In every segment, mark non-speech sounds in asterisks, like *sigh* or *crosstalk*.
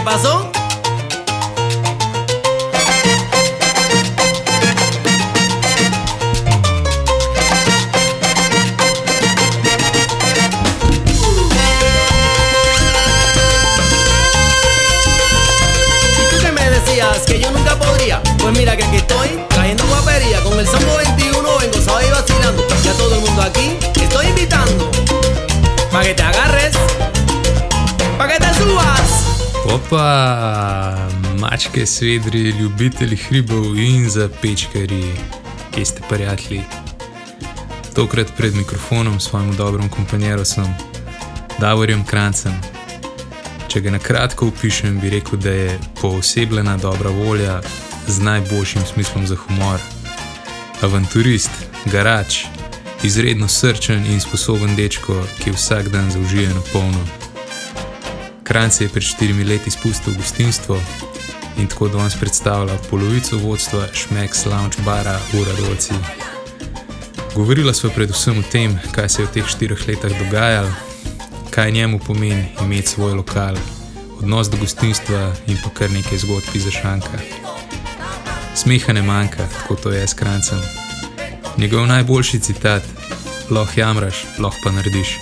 ¿Qué pasó? Mačke, svedri, ljubitelji hribov in zapečkari, ki ste prijatelji. Tokrat pred mikrofonom svojemu dobremu kompanjeru sem Davorjem Krancem. Če ga na kratko opišem, bi rekel, da je poosebljena dobra volja z najboljšim smislom za humor. Avanturist, garač, izredno srčen in sposoben dečko, ki vsak dan zaužije na polno. Kranc je pred štirimi leti spustil gostinstvo in tako danes predstavlja polovico vodstva Šmeks Lounge Bara v Radovci. Govorila sva predvsem o tem, kaj se je v teh štirih letih dogajalo, kaj njemu pomeni imeti svoj lokal, odnos do gostinstva in pa kar nekaj zgodb iz Šanka. Smeha ne manjka, tako to je s krancem. Njegov najboljši citat: Lahko jamraš, lahko pa narediš.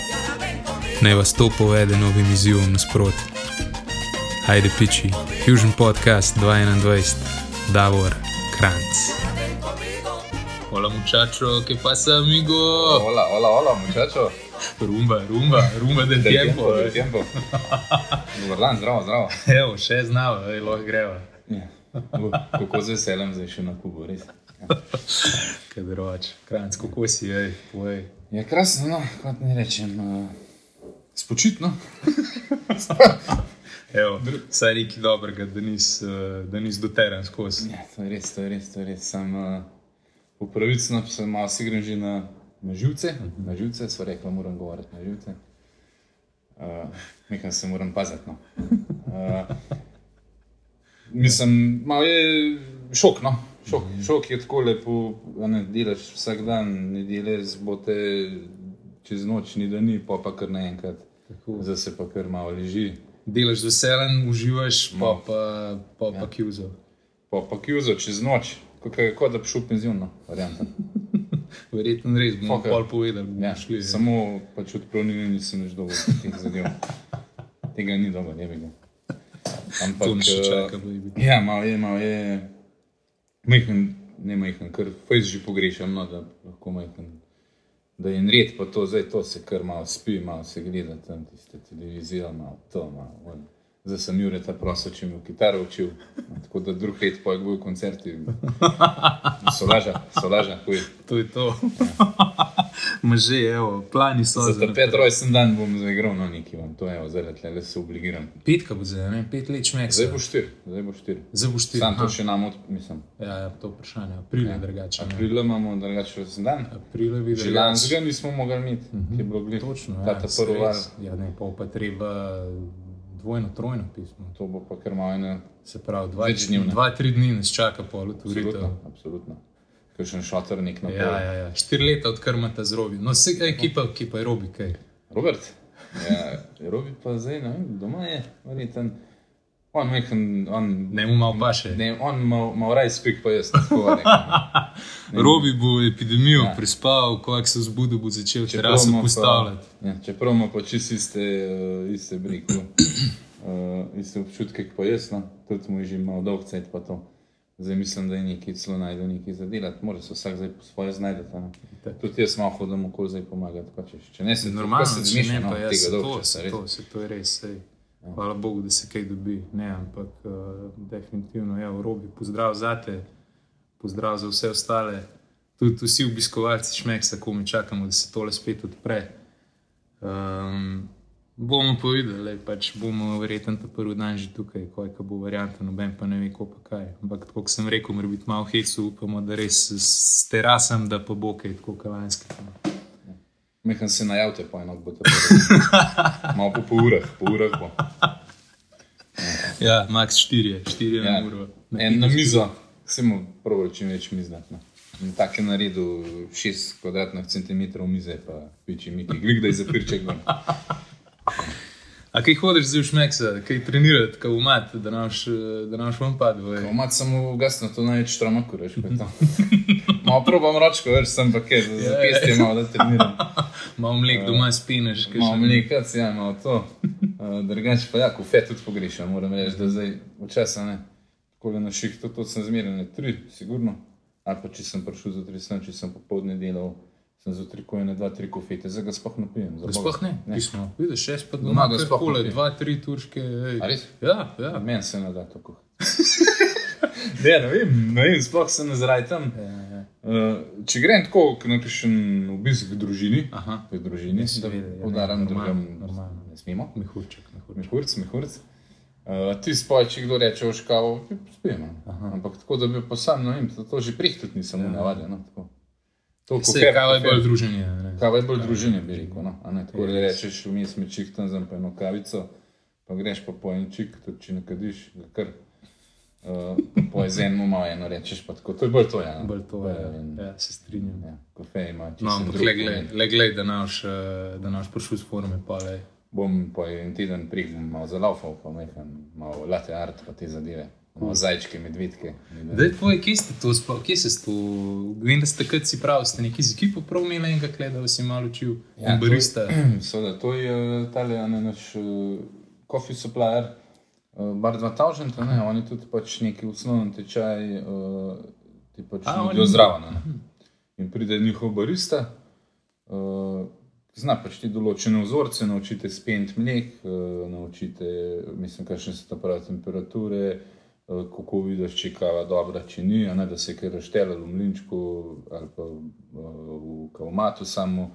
Naj vas to povede novim izzivom nasproti. Ajde, piči, Fusion Podcast 2021, Davor, Kranc. Hola, muchacho, que pasa, amigo? Hola, hola, hola, muchacho. Rumba, rumba, rumba del Del tiempo. del tiempo. *laughs* Dobar dan, zdravo, zdravo. Evo, še znava, ej, lahko greva. Ja. Kako z veseljem zdaj še na Kubo, res. Kaj drugače, Kranc, kako si, ej, povej. Je krasno, no, kot ne rečem. Uh, spočitno. *laughs* Evo, vsaj nekaj dobrega, da nisi uh, nis doteran skozi. Ja, to je res, to je res, to je res. Sam uh, upravično sem malo si grem že na, na živce, na živce, so rekli, moram govoriti na živce. Uh, nekaj se moram paziti. No. Uh, mislim, malo je šok, no. Šok, šok je tako lepo, a ne delaš vsak dan, ne delaš zbote čez noč, ni da ni, pa pa kar naenkrat. Zdaj se pa kar malo leži. Delaš z veseljem, uživaš, pa No. pa, pa, pa Ja. kjuzo. Pa pa kjuzo čez noč, kot da bi šel v penzion, no, varianta. Verjetno res bomo Fucker. pol povedali, bomo Ja, šli. samo pač odpravljeni nisem več dolgo teh zadev. Tega ni dobro, ne bi ga. Ampak To še eh, čaka, baby. Ja, malo je, malo je. Majhen, ne majhen, ker fajs že pogrešam, no, da lahko majhen. Da je red, pa to zdaj to se kar malo spi, malo se gleda tam tiste televizije, malo to, malo. on. Zdaj sem Jureta prosil, če mi v kitaro učil, tako da drug let pa je bil koncerti. Solaža, solaža, huj. To je to. Može, evo, plani so Za pet rojsten dan bom zaigral, no neki vam, to je, zdaj le se obligiram. Petka bo zdaj, ne? pet let šmek. Zdaj bo štir, zdaj bo štir. zdaj bo štiri. Sam to še nam od, mislim. Ja, ja, to vprašanje. April je drugače. Aprila imamo drugače rojsten dan. April je videl. Že lanskega nismo mogli imeti, ki je bilo glih. Točno, Ta ja, ta res. Ja, ne, pol pa treba dvojno, trojno pismo. To bo pa kar malo ena. Se pravi, dva, Večdnevna. dva tri dni nas čaka pol otvoritev. Absolutno, absolutno. Kakšen šotor nek na Ja, ja, ja. Štiri leta odkar imate z robi. No, vse ekipa, ki pa je robi kaj. Robert, ja, Robi pa zdaj, ne vem, doma je, verjeten. On mehen, on, Ne mu malo paše. ne, on mal, mal raj spik, pa jaz tako. *laughs* Robi bo epidemijo Ja. prispal, ko se zbudi, bo začel teraso ima pa- postavljati. Ja, čeprav ima pa čisto iste, uh, iste brike, uh, iste občutke, kot jaz, no. tudi mu je že malo dolg cajt pa to. Zdaj mislim, da je nekaj celo najdel nekaj za delati, mora se vsak zdaj po svoje znajti. Tudi jaz malo hodim okoli zdaj pomagati. Pa če, če ne se Normalno, se če zmišlja, ne, no, tega dolg časa, to, se to je res. Sej. Hvala Bogu, da se kaj dobi. Ne, ampak uh, definitivno je v robi. Pozdrav za te, pozdrav za vse ostale. Tudi vsi obiskovalci šmeksa, ko mi čakamo, da se tole spet odpre. Um, bomo pa videli, pač bomo verjetno ta prvi dan že tukaj, kojka bo varianta, noben pa ne ve, ko pa kaj. Ampak tako kot sem rekel, mora biti malo hecu, upamo, da res s, terasam, da pa bo kaj tako kalanski. Mehen se najavite, pa eno bo prvo. Malo po, po urah, po urah bo. Ja, max 4, 4 Ja. na uro. En na mizo, vsemu prav čim več miz dati. No. Tako je naredil 6 kvadratnih centimetrov mize, pa večji miki, glik da je zapirček ven. A kaj hodiš zdaj v šmeksa, kaj trenirati, kaj umat, da naš, da naš vam padlo? Umat sem v gasno, to največ štrama, kureš, to. *laughs* Malo probam ročko, veš, sem pa kaj, za Ja, pesti malo da treniram. *laughs* Malo mlek doma spineš, kaj Malo še mlikac, ja, malo to. Uh, Drugače pa ja, kofe tudi pogrešam, moram reči, da zdaj včasih ne. Tako da na šihtu to sem zmeraj na tri, sigurno. Ali pa če sem prišel za tri sem, če sem popoldne delal, sem za tri kojene, dva, tri kofete, zdaj ga sploh ne pijem. za Sploh ne, ne. nismo. Vidiš, šest pa Doma ga sploh ne dva, tri turške. Ja, ja. Meni se ne da tako. *laughs* ne, ne vem, ne vem, sploh se ne zrajtam. ja, ja. Uh, če grem tako k nekakšen obisk v družini, Aha. v družini, da seveda, ja, podaram, ne, da normalno, grem, normalno. ne smemo. Mehurček. Mehurc, mehurc. Uh, ti spoj, če kdo reče, oškavo, spijemo. Ampak tako, da bi pa sam, ne vem, to, to že prih tudi nisem ja. navaden. No, tako. To, Se, kofer- kava je bolj druženje. ne. Kava je bolj družine, bi rekel. No? Ne, tako da rečeš, vmes me čik tam za eno kavico, pa greš pa po en čik, tudi če ne kadiš, ga kar. Uh, po eno malo eno rečeš, pa tako. To je bolj to, ja. no. Bolj to je. in- Ja, se strinjam. Ja, kafe ima. No, čisto ampak drug le gled, le gled, da naš, eh, da naš prišel s forme, pa le. Bom pa en teden bom malo zalaufal, pa mehen, malo latte art, pa te zadeve. Malo zajčke, medvedke. Daj, tvoj, kje ste to, sploh, kje ste to? Vem, da ste takrat si prav, ste neki z ekipo prav imeli enega kleda, da si malo učil. Ja, barista. *clears throat* Seveda, to je tale ne, naš uh, coffee supplier, uh, bar 2000, a ne, oni tudi pač neki osnovni tečaj, uh, ti pač A, nudijo oni- zraven. ne. In pride njihov barista, uh, zna pač ti določene vzorce, naučite spent mlek, uh, naučite, mislim, kakšne so ta prave temperature, kako vidiš, če kava dobra, če ni, ne da se je kaj raštelalo v mlinčku ali pa uh, v kavmatu samo.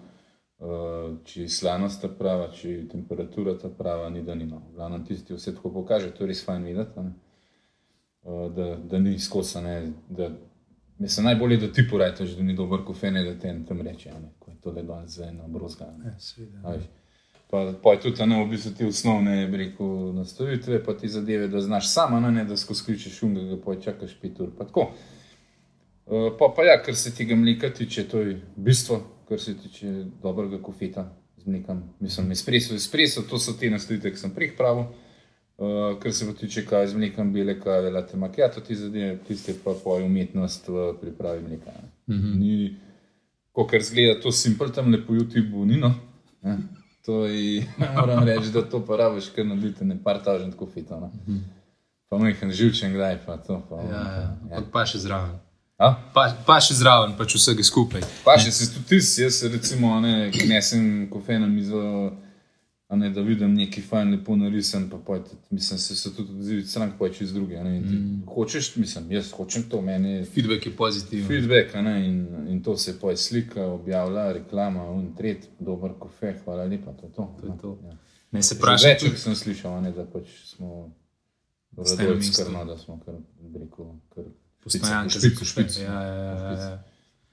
Uh, če je slanost ta prava, če je temperatura ta prava, ni da ni no. Glavno tisti vse tako pokaže, to je res fajn videti, ne. da, da ni skosane. Da, mislim, najbolje, da ti porajtaš, da ni dober kofene, da te en tam reče, ne, ko je to le dol za eno brozga. a ne. Ja, seveda. Pa, pa je tudi a ne, v bistvu ti osnovne rekel, nastavitve, pa ti zadeve, da znaš sama, ne, da skozi kličeš šungega, pa čakaš pet ur. Pa, tako. Uh, pa, pa ja, kar se tega mleka tiče, to je bistvo, kar se tiče dobrega kofeta z mlekom. Mislim, espresso, espresso, to so te nastavitve, ki sem pripravil. Uh, kar se tiče kave z mlekom, bele kave, latte macchiato, ti zadeve, tiste pa poje umetnost v pripravi mleka. Mm -hmm. Ni, ko kar zgleda to simpel, tam lepo juti bunino. Ne? To je, *laughs* moram reči, da to pa rabiš, ker naredite ne par tažent kofeta. No? Pa majhen živčen kdaj pa to. Pa, Ja, ja. Ampak pa še zraven. A? Pa, pa še zraven, pač vsega skupaj. Pa še si tudi ti, jaz se recimo, ne, ki nesem kofe na mizo, a ne, da vidim neki fajn, lepo narisan, pa pojte, mislim, se, se tudi odzivi strank, pa čez druge. a Ne, mm. Hočeš, mislim, jaz hočem to, meni je Feedback je pozitiven. feedback, ne, in, in to se poje slika, objavlja, reklama, un tret, dober kofe, hvala lepa, to je to. To je to. Ja. Ne se Že vprašaj, Večkrat sem slišal, ne, da pač smo radovci, mestu. skrno, da smo kar, rekel, kar postojanke za špico, špico. Ja, ja, ja,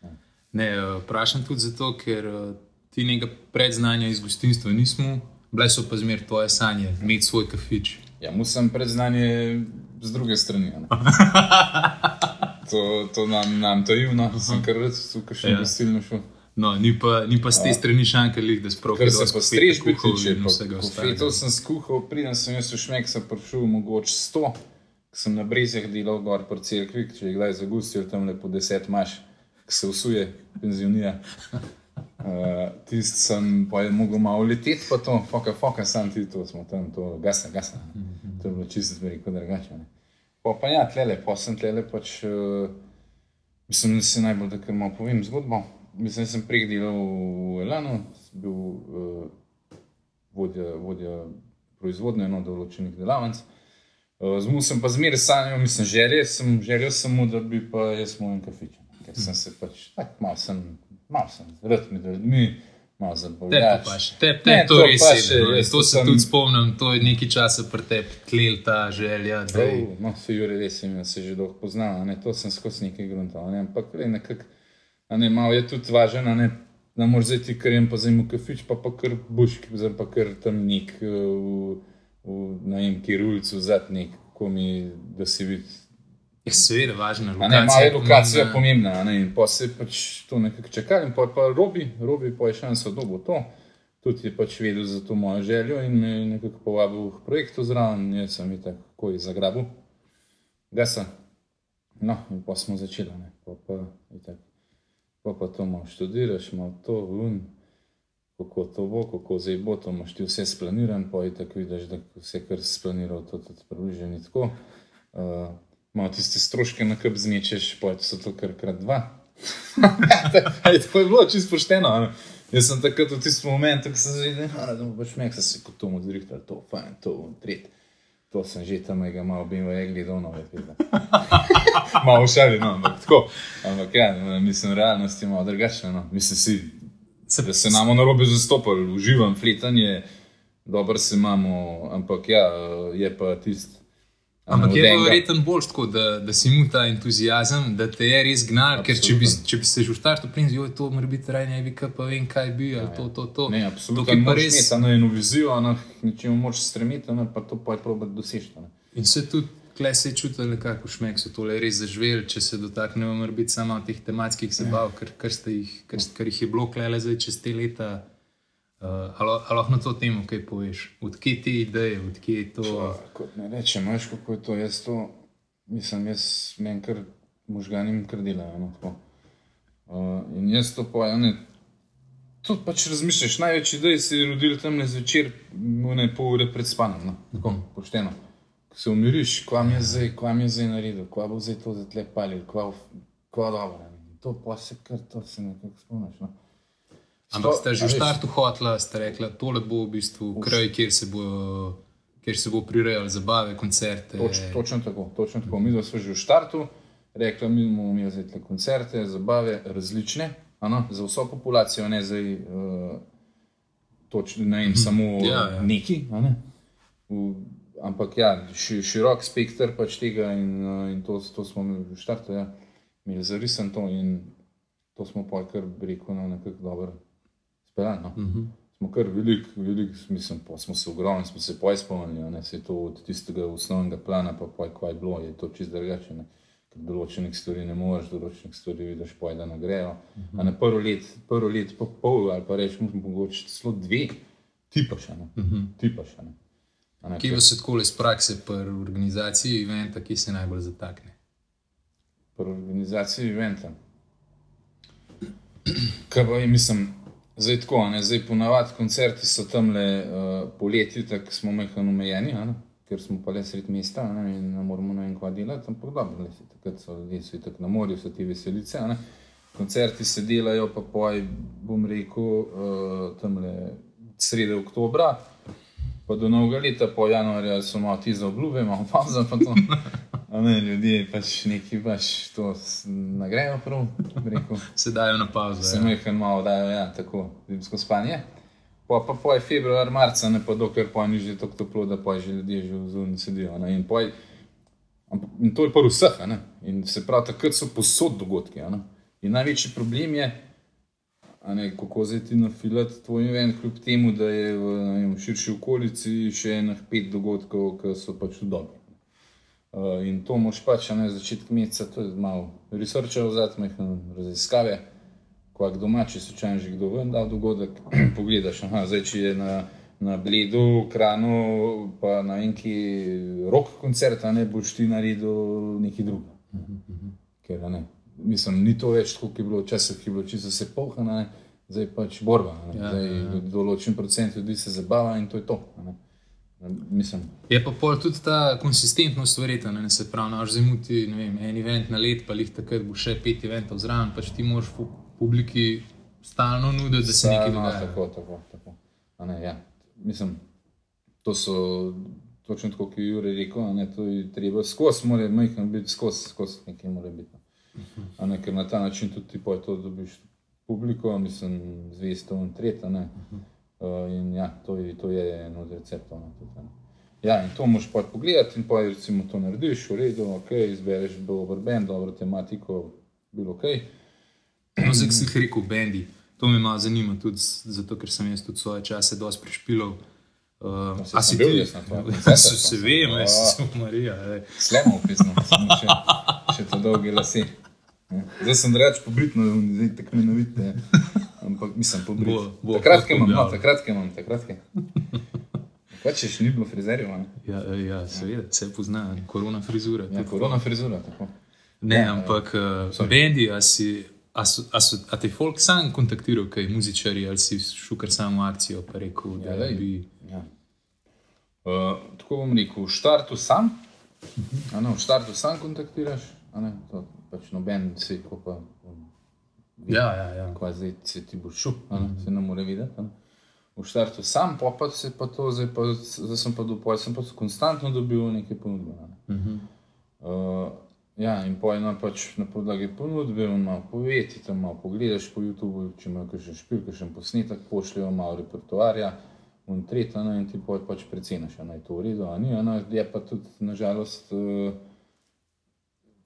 ja. Ne, eh, vprašam tudi zato, ker eh, ti nekaj predznanja iz gostinstva nismo, bile so pa zmer tvoje sanje, imeti svoj kafič. Ja, musem predznanje z druge strani. *laughs* To, to nam, nam to je, no, sem kar rad tukaj še Ja. ja. gostilno šel. No, ni pa, ni pa z te strani šankali, da sploh Kar se pa strežbe tiče, in pa vsega kofetov ostalega. sem skuhal, preden sem jaz v šmek, sem prišel mogoče 100, ko sem na brezjah delal gor po cerkvi, če je kdaj zagustil tam lepo 10 maš, ki se usuje, penzionira. Uh, Tisti sem pa je mogel malo leteti, pa to, foka, foka, sam ti to smo tam, to gasa, gasa. To je bilo čisto, rekel, drugače. Pa, pa ja, tlele, pa sem tlele pač, uh, mislim, da se najbolj, da kar malo povem zgodbo. Mislim, da sem prej delal v Elanu, bil uh, vodja, vodja proizvodnje no, določenih delavnic. Uh, Zmu sem pa zmeraj sanjal, mislim, želje sem, želel sem mu, da bi pa jaz moj kafič. Ker sem se pač, tako malo sem, malo sem, mi da ljudmi, Te zabavljač. pa še, te, te, Ne, to to res pa je. no, jaz To se sem- tudi spomnim, to je nekaj časa pri tebi tlel ta želja. da je- Oh, no, se Jure res jim se že dolgo pozna, a ne, to sem skozi nekaj gruntal, ne, ampak le nekako, ne, malo je tudi važen, a ne, da moraš zdaj ti kar jem pa zdaj mu kafič, pa pa kar bušk, zdaj pa kar tam nek eh, v, v najem kirulcu zadnik, ko mi, da si vidi. Je seveda važna A ne, malo je lokacija pomembna. pomembna, ne, in pa se pač to nekako čakali, in pa, pa robi, robi pa je šanso dobo to. tudi je pač vedel za to mojo željo in me je nekako povabil k projektu zraven, jaz sem jih tako zagrabil, gasa. No, in pa smo začeli, ne. pa pa, itak, pa, pa to malo študiraš, malo to, un, kako to bo, kako zdaj bo, to imaš ti vse splaniran, pa je tako vidiš, da vse, kar si splaniral, to tudi približno ni tako. Uh, malo tiste stroške na kup zmečeš, pa so to kar krat dva. *laughs* Ej, to je bilo čisto pošteno. ne. Jaz sem takrat v tistem momentu, ko sem že rekel, da bo pač mek, sem se kot tomu zrihtal, to, fajn, to, tret. To sem že tam, ga malo bi v egli do nove. malo šali, no, ampak tako. Ampak ja, mislim, realnost je malo drugačna. No. Mislim si, se, da se nam na robe zastopali, uživam fletanje, dobro se imamo, ampak ja, je pa tisti. Ampak je pa verjetno bolj tako, da, da si mu ta entuzijazem, da te je res gnal, ker če bi, če bi se že v startu prinzil, to mora biti raj, ne bi kaj pa vem, kaj bi, ali to, to, to. Ne, absolutno. Tukaj pa res- res. Na eno vizijo, na nečemu moč stremeti, ne, pa to pa je probat doseči. ne. In se tudi, klej se je čutil nekako šmek, so tole res zaživeli, če se dotaknemo, mora biti samo teh tematskih zabav, ker, ker, ste jih, ker, ker jih je bilo klele zdaj čez te leta. Uh, ali ali lahko na to temo kaj poveš? Odkje te ideje, odkje je to? Pa, Kot ne rečem, veš, kako je to. Jaz to, mislim, jaz meni kar možganim kar delajo. No, tako. uh, in jaz to pa, ne, to pač razmišljaš. Največ idej si rodil tam le zvečer, ne pol ure pred spanjem. No, tako, pošteno. Ko se umiriš, kva mi je zdaj, kva mi je zdaj naredil, kva bo zdaj to za tle palil, kva, kva dobro. To pa se kar, to se nekako spomniš. No. Ampak ste že v startu hotla, ste rekli, tole bo v bistvu kraj, kjer se bo, kjer se bo prirejali zabave, koncerte. Toč, točno tako, točno tako. Mi smo že v štartu rekli, mi bomo imeli zdaj te koncerte, zabave, različne, ano, za vso populacijo, ne zdaj, uh, toč, ne vem, samo Ja, ja. neki. Ne? V, ampak ja, ši, širok spekter pač tega in, uh, in to, to smo imeli v štartu, ja, imeli zarisan to in to smo pa kar bi rekel, no, nekako dobro speljali. No. Uh -huh. Smo kar velik, velik, mislim, pa smo se ogromno, smo se poj spomnili, ne se je to od tistega osnovnega plana, pa poj, kaj je bilo, je to čist drugače. Ne. Ker določenih stvari ne moreš, določenih stvari vidiš, poj, da nagrejo. Uh -huh. A na prvo let, prvo let, pa pol ali pa rečemo, mogoče celo dve, ti pa še ne. Uh -huh. Ti pa še ne. Ne, Kje vas je tako iz prakse pri organizaciji eventa, ki se najbolj zatakne? pri organizaciji eventa. Kaj pa je, mislim, zdaj tako, ne, zdaj ponavadi koncerti so tam le uh, poleti, tako smo mehko omejeni, ker smo pa le sred mesta ne, in ne moramo ne vem kva delati, ampak dobro, le, saj takrat so ljudje so itak na morju, so ti veselice. Koncerti se delajo, pa poj, bom rekel, uh, tam le sredi oktobra, pa do novega leta, po januarju so malo ti za obljube, malo *laughs* pauza, pa to. A Ne, ljudje pač neki pač to nagrejo prav, rekel. *laughs* Se dajo na pauzo. Se Ja. mehko malo dajo, ja, tako zimsko spanje. Pa pa poj februar, marca, ne pa dokler pa ni že tako toplo, da pa že ljudje že zunaj sedijo. Ne, in, poj, in to je pa vseh, ne. In se pravi, takrat so posod dogodki. ne. In največji problem je, ne, kako zdaj ti nafilati tvoj event, kljub temu, da je v, vem, v širši okolici še enih pet dogodkov, ki so pač v dobi. Uh, in to moš pač na začetku meseca, to je malo researcha vzeti, majhne raziskave, ko doma, če se čujem že kdo ven, da dogodek, *clears throat* pogledaš, aha, zdaj če je na, na Bledu, Kranu, pa na enki rock koncert, a ne boš ti naredil nekaj drugega. Ker, ne, mislim, ni to več tako, kot je bilo včasih, ki je bilo čisto se pohana, zdaj pač borba. ne. Ja, Zdaj, ja, ja. Določen procent ljudi se zabava in to je to. ne. Mislim, Je pa pol tudi ta konsistentnost verjetna, ne se pravi, naš zimuti, ne vem, en event na let, pa jih takrat bo še pet eventov zraven, pač ti moraš pu- publiki stalno nuditi, da se nekaj Stalno, dogaja. Tako, tako, tako. A Ne, ja. Mislim, to so točno tako, kot je Jurek rekel, ne, to je treba skozi, mora majhen biti skozi, skozi nekaj mora biti. no. A Ne, ker na ta način tudi ti poj to dobiš publiko, mislim, zvesto in tretja. Uh, in ja, to je, to je eno od receptov. Ne, tudi, a ne. Ja, in to moš pa pogledati in pa recimo to narediš, v redu, ok, izbereš dober bend, dobro tematiko, bilo ok. No, zdaj, si rekel, bendi. To me malo zanima, tudi zato, ker sem jaz tudi svoje čase dosti prišpilal. Uh, No, saj sem bil jaz na *laughs* koncertu, Se, se vem, Ja. jaz sem Marija. Slemo opisno, še, še to dolge lase. Ja. Zdaj sem reč pobritno, zdaj tako mi navite. Ampak mislim, pobrit. Bo- bo takrat, ko imam, no, takrat, ko imam, takrat. Kaj češ, ni bilo frizerjev, ne? Ja, ja seveda, se pozna, korona frizura. Ja, korona frizura, tako. Ne, Ja, ampak uh, bendi, a, si, a, so, a, so, a te folk sam kontaktiral, kaj muzičari, ali si šel kar sam v akcijo, pa rekel, da Ja, glej. bi. Ja. Uh, tako bom rekel, v štartu sam, a ne, v štartu sam kontaktiraš, ne, to pač noben si, ko pa, Ja, ja, ja. ko zdaj se ti bo šel, a ne, se ne more videti. a ne. V štartu sam, pa pa se pa to, zdaj, pa, zdaj sem pa dopoledne, sem pa konstantno dobil neke ponudbe. Ne. Mhm. Uh, ja, in pojno pač na podlagi ponudbe, on malo pove, ti tam malo pogledaš po YouTubu, če imaš še špil, še posnetek, pošljejo malo repertoarja, in tretja, no, in ti poj pač preceniš, a naj to v redu, a ni, a no, je pa tudi, nažalost, uh,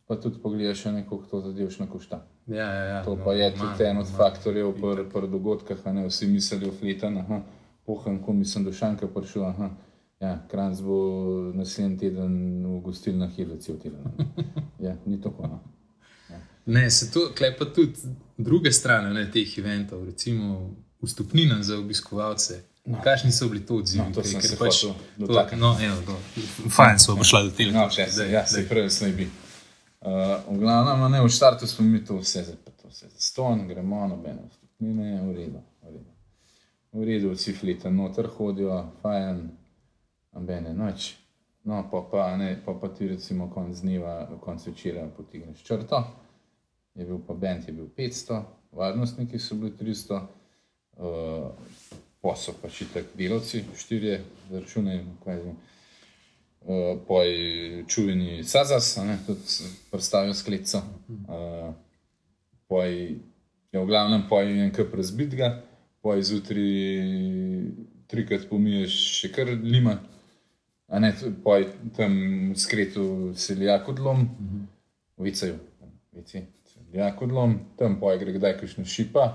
pa tudi pogledaš, še neko, to zadevš na košta. Ja, ja, ja. To no, pa je ima- tudi en od ima- faktorjev pri, pri dogodkih, a ne vsi mislijo, fletan, aha, pohan, ko mislim, do šanka prišel, aha, ja, Kranc bo naslednji teden v gostilnah jedel cel teden. Ja, ni tako, no. Ne, se to klepa tudi druge strani ne, teh eventov, recimo vstupnina za obiskovalce. No. Kakšni so bili to odzivi? No, to Ker- sem ker se pač, hotel to, no, evo, do, fajn so šla do tega. No, če se, ja, se prej slej bi. Uh, v glavnem, ne, v štartu smo mi to vse, pa to vse za ston, gremo, nobene vstopnine, v redu, v redu. V redu, vsi flete noter hodijo, fajn, nobene noč. No, pa pa, ne, pa pa ti recimo konc dneva, konc večera potigneš črto, je bil pa bend, je bil 500, varnostniki so bili 300, uh, posel pa še tak delavci, štirje, zračunaj, kaj zdaj. Uh, poj čuveni Sazas, ne, tudi s- predstavijo sklico. Uh, poj je v glavnem poj en kup razbitga, poj zjutraj trikrat pomiješ še kar lima, a ne, poj tam skretu selijak odlom, vicaju, vici, selijak odlom, tam poj gre kdaj kakšna šipa,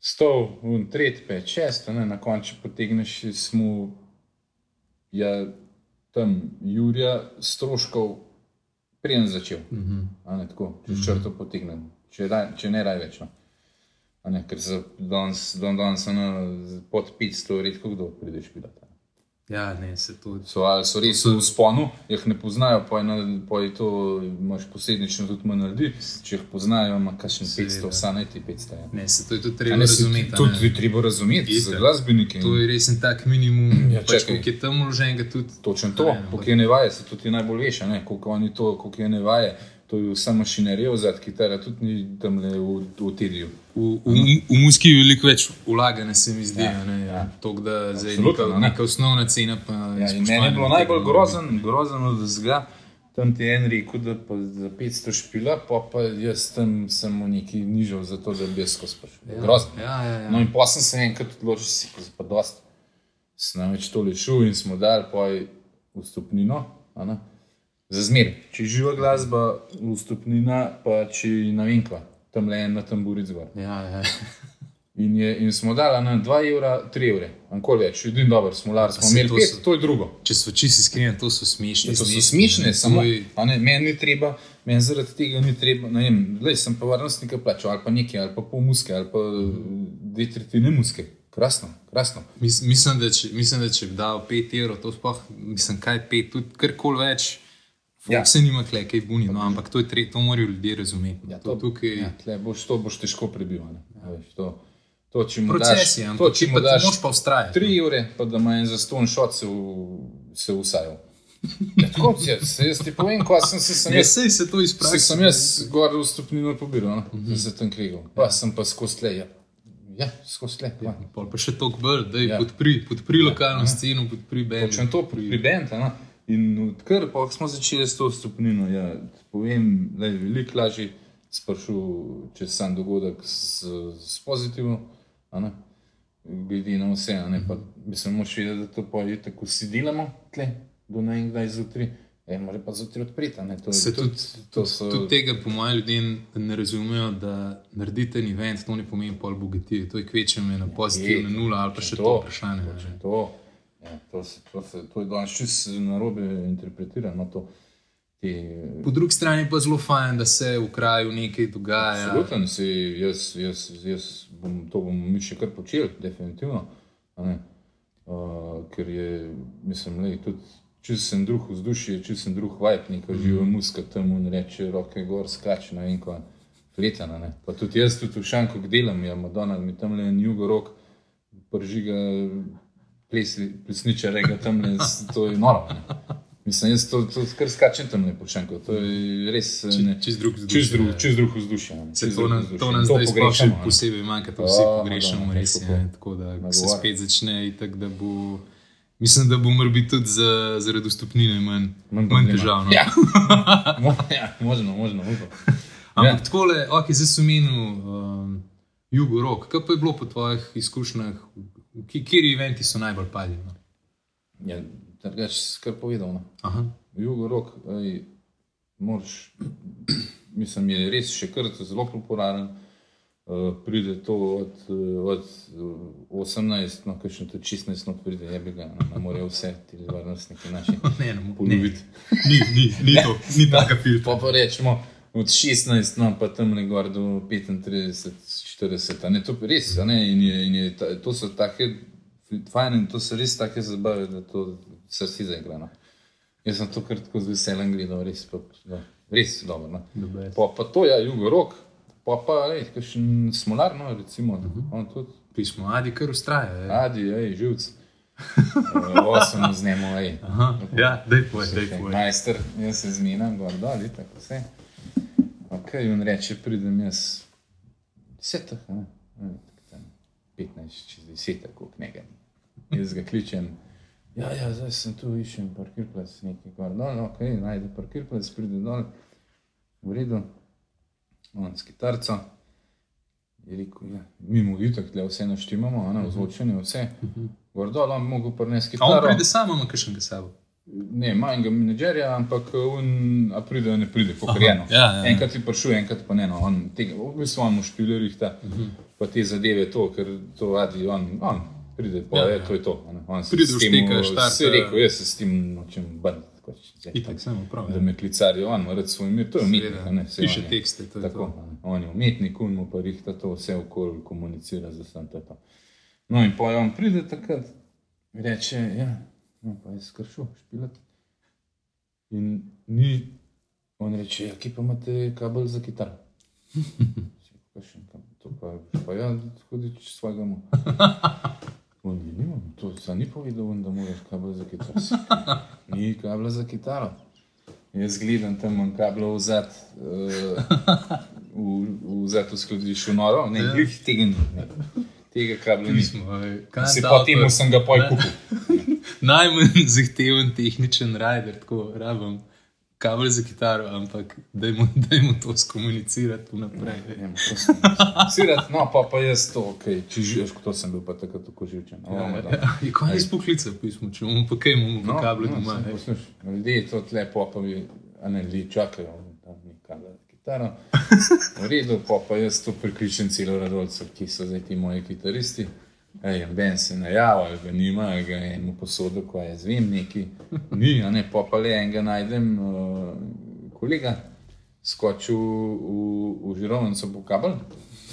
stol, un tret, pet, šest, ne, na koncu potegneš smo ja, tam Jurija stroškov prijem začel. Mm -hmm. ne, tako, če črto potegnem, če, raj, če ne raj več. No. Ne, ker za danes, dan danes ono, pod 500 redko kdo pride špilati. Ja, ne, se to. So, ali so res v sponu, jih ne poznajo, pa je, na, pa je to, imaš posebnično tudi manj ljudi. Če jih poznajo, ima kakšen 500, vsa ne ti 500. Ja. Ne, se to je tudi treba Ne, razumeti. ne. je treba razumeti za Itak. glasbenike. To je res en tak minimum, Ja, pač, ki je tam vloženega tudi. Točno to, koliko je nevaje, se tudi najbolj veš, ne, koliko oni to, koliko je nevaje. To je vsa mašinerija, vzad kitara, tudi ni tam le v, v tediju. V, v, v muski je veliko več vlaganja, se mi zdi. Ja, ne, ja. ja. To, da zdaj Absolutno, neka, ne. neka osnovna cena. Ja, meni je bilo najbolj grozen, grozen od zga. Tam ti je en rekel, da pa za 500 špila, pa, pa jaz tam sem mu nekaj nižal, zato da bi jaz skozi prišel. Ja, Grozno. Ja, ja, ja. No, in pa sem se enkrat odločil, da si pa dost. Sem namreč to lešil in smo dali poj vstopnino. Ne, Za zmer. Če živa glasba, vstopnina, pa če je navinkva, tam le en na tamburic zgor. ja, ja. In, je, in smo dali na 2 evra, 3 evre, ankoli več, edin dober, smo lar, smo imeli to 5, so- to je drugo. Če so čisti iskreni, to so smešni. Ja, to so smešne, ne. samo je- a ne, meni ni treba, meni zaradi tega ni treba. Ne vem, glej, sem pa varnostnika plačal, ali pa nekaj, ali pa pol muske, ali pa dve tretjine muske. Krasno, krasno. Mis, mislim, da če, mislim, da če bi dal 5 evrov, to sploh, mislim, kaj 5, tudi karkoli več. Ja. Ja. Se nima kle, kaj buni, no, ampak to, je tre, to morajo ljudje razumeti. Ja, to, tukaj, ja, ja. tle boš, to boš težko prebil. a ne. A veš, To, to, če mu Proces daš, je, to, če mu daš pa ustrajati. 3 evre, pa da ima en za ston šot, se, v- se usajal. Ja, tako je, se jaz ti povem, ko sem se sem Ne, jaz sej se to izpravi. sem jaz gor v stopnino pobiral, no? mm -hmm. za ten krigal. Pa sem pa skozi tle. Ja, ja skozi tle. Ja. Pa še toliko bolj, da Ja. ja. podpri, podpri lokalno sceno, podpri bend. Točno to, pri bentu. No? In odkar pa smo začeli s to stopnino, ja, povem, da je veliko lažje sprašil čez sam dogodek s, s pozitivno, ne, glede na vse. Ne, pa, mislim, moš vedeti, da to pa je tako, si delamo tle, do nekdaj zjutraj. E, mora pa zjutraj odpreti. ne, to, tudi, to so, tudi tega, po mojem, ljudje ne razumejo, da naredite en event, to ne pomeni pol bogatije. To je kvečem ena pozitivna Je, nula ali pa še to, to vprašanje. ne. To, ja, to, se, to, se, to je danes čisto narobe interpretirano. To. te. Po drugi strani pa zelo fajn, da se v kraju nekaj dogaja. Absolutno, si, jaz, jaz, jaz bom, to bomo mi še kar počeli, definitivno. Uh, ker je, mislim, lej, tudi če sem drug vzdušje, če sem drug vibe, neko živo muska tam in reče, roke gor, skače na enko. Fletana, ne. Pa tudi jaz, tudi v Šanku delam, ja, Madonna, mi tam le en jugorok, pržiga plesniča, rega tam le, to je noro. Ne. Mislim, jaz to, to kar skačem tam ne po Šanku, to je res ne. Čist drug vzdušje, Čist drug, ja. čist drug vzdušje. ne. Se to, na, to nas zdaj sploh še ne. posebej manjka, to vsi Ja, pogrešamo, da, res je. tako. Da ko se Nagovar. spet začne, itak, da bo. Mislim, da bo morda tudi za, zaradi vstopnine manj, Manj manj težavno. Ja. *laughs* Ja, možno, možno. Ampak Ja. tako le, ok, zdaj sem menil um, Jugo Rok. Kaj pa je bilo po tvojih izkušnjah, ki- kateri eventi so najbolj padli? No? Ja, drugač, kar povedal. No. Aha. Jugorok, ej, moraš, mislim, je res še kar zelo popularen. Uh, pride to od, od eh, 18, no, kakšno tudi 16, no, pride, je bi ga, ne morejo vse ti varnostniki naši *laughs* Ne, ne, ne. poloviti. Ni, ni, ni to, ni *laughs* taka filtra. Pa pa rečemo od 16, no, pa tam le gor do 35, 40, a ne, to je res, ne, in, je, in je, ta, to so take, fajn, in to so res take zabave, da to srce zaigra. No. Jaz sem to kar tako z veseljem gledal, res, pa, no, res dobro. No. Dobre. Pa, pa to je Jugorok, pa pa, ej, kakšen smolar, no, recimo, uh -huh. on tudi, Pismo Adi kar ustraja. ej. Adi, ej, živc. *laughs* Osem z. Aha, ja, daj povej, daj Okej, povej. Majster, jaz se zmenam, gor dol, tako vse. Ok, in reče, pridem jaz desetih, ne, ne, tako tam 15, čez 10, tako knega. Jaz ga kličem, ja, ja, zdaj sem tu, iščem parkirplac, nekaj gor dol, ok, najde parkirplac, pride dol, v redu, on s kitarco. Je rekel, ja, mimo jutak, tle vse naštimamo, a ne, ozvočenje, vse. Gor dol, on mogel prinesti A on kitaro. pride sam, ima kakšnega sabo. Ne, manjega menedžerja, ampak un, a pride, ne pride, pokrjeno. ja, ja, ja. Enkrat ti prišel, enkrat pa ne. No. On, tega, v v špilerjih ta, uh -huh. pa te zadeve to, ker to radi, on, on pride, pa Ja, ja, ja. je, to je to. se Pride, všteka, uh, štarta. Se je rekel, jaz se s tem nočem zdaj Itak, to, samo prav. Da Ja. me klicarijo, on ima rad svoj mir, to je umetnik. Ne, saj piše on je- tekste, to je Tako, to. on je umetnik, on mu pa rihta to vse okoli, komunicira za je to. No in pa on pride takrat in reče, ja, no pa je skršil špilat. In ni, on reče, ja, kje pa imate kabel za kitaro? *laughs* Kakšen kabel? To pa, pa ja, hodič svojega mu. *laughs* On je, nimam, to se ni povedal, on, da moraš kabel za kitaro. *laughs* Ni kabla za kitaro. Jaz gledam tam, imam kablo vzad, uh, v, vzad v skladišču, noro, ne, glih tega ni. Tega kabla ni. Pismo, ej, kaj Se pa temu sem ga poj kupil. Najmanj *laughs* zahteven tehničen rider, tako rabim kabel za kitaro, ampak dajmo, *laughs* dajmo to skomunicirati vnaprej. ej. Ne, to sem- Sirat, no, pa, pa jaz to, okay, če živiš, to sem bil pa takrat tako živčen. Ja, ja, je konec poklica, pismo, če bomo pa kaj, bomo pa kable doma. No, ej. poslušaj, ljudje to tle popavi, a ne ljudje čakajo, da mi za kitaro. *laughs* V redu, pa, pa jaz to prikličem celo radolce, ki so zdaj ti moji kitaristi. Ej, Ben se najavil, ali ga nima, ga je eno posodo, ko je zvem neki. Ni, a ne, pa pa le enega najdem, uh, kolega, skočil v, v žirovnico po kabel.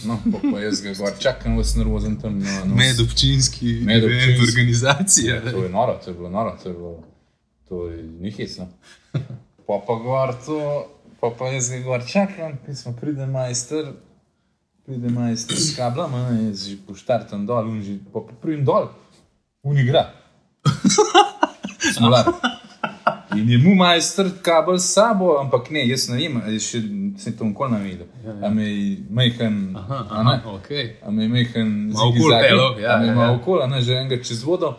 No, pa, pa jaz ga gor čakam, vas nervozen tam na, na Medobčinski Medobčinski. event organizacija. To je noro, to je bilo noro, to je bilo, to je ni hecno. *laughs* Pa pa gor to, pa pa jaz ga gor čakam, pismo pride majster, pride majster s kablom, a ne, jaz že poštartam dol, un že, pa pridem dol, un igra. *laughs* Smolar. In je mu majster kabel s sabo, ampak ne, jaz ne vem, še se to nikoli ne videl. A me je majhen, Aha, aha, okay. A me je okoli peljal, ja, ja, malo ja. okoli, a ne že enega čez vodo.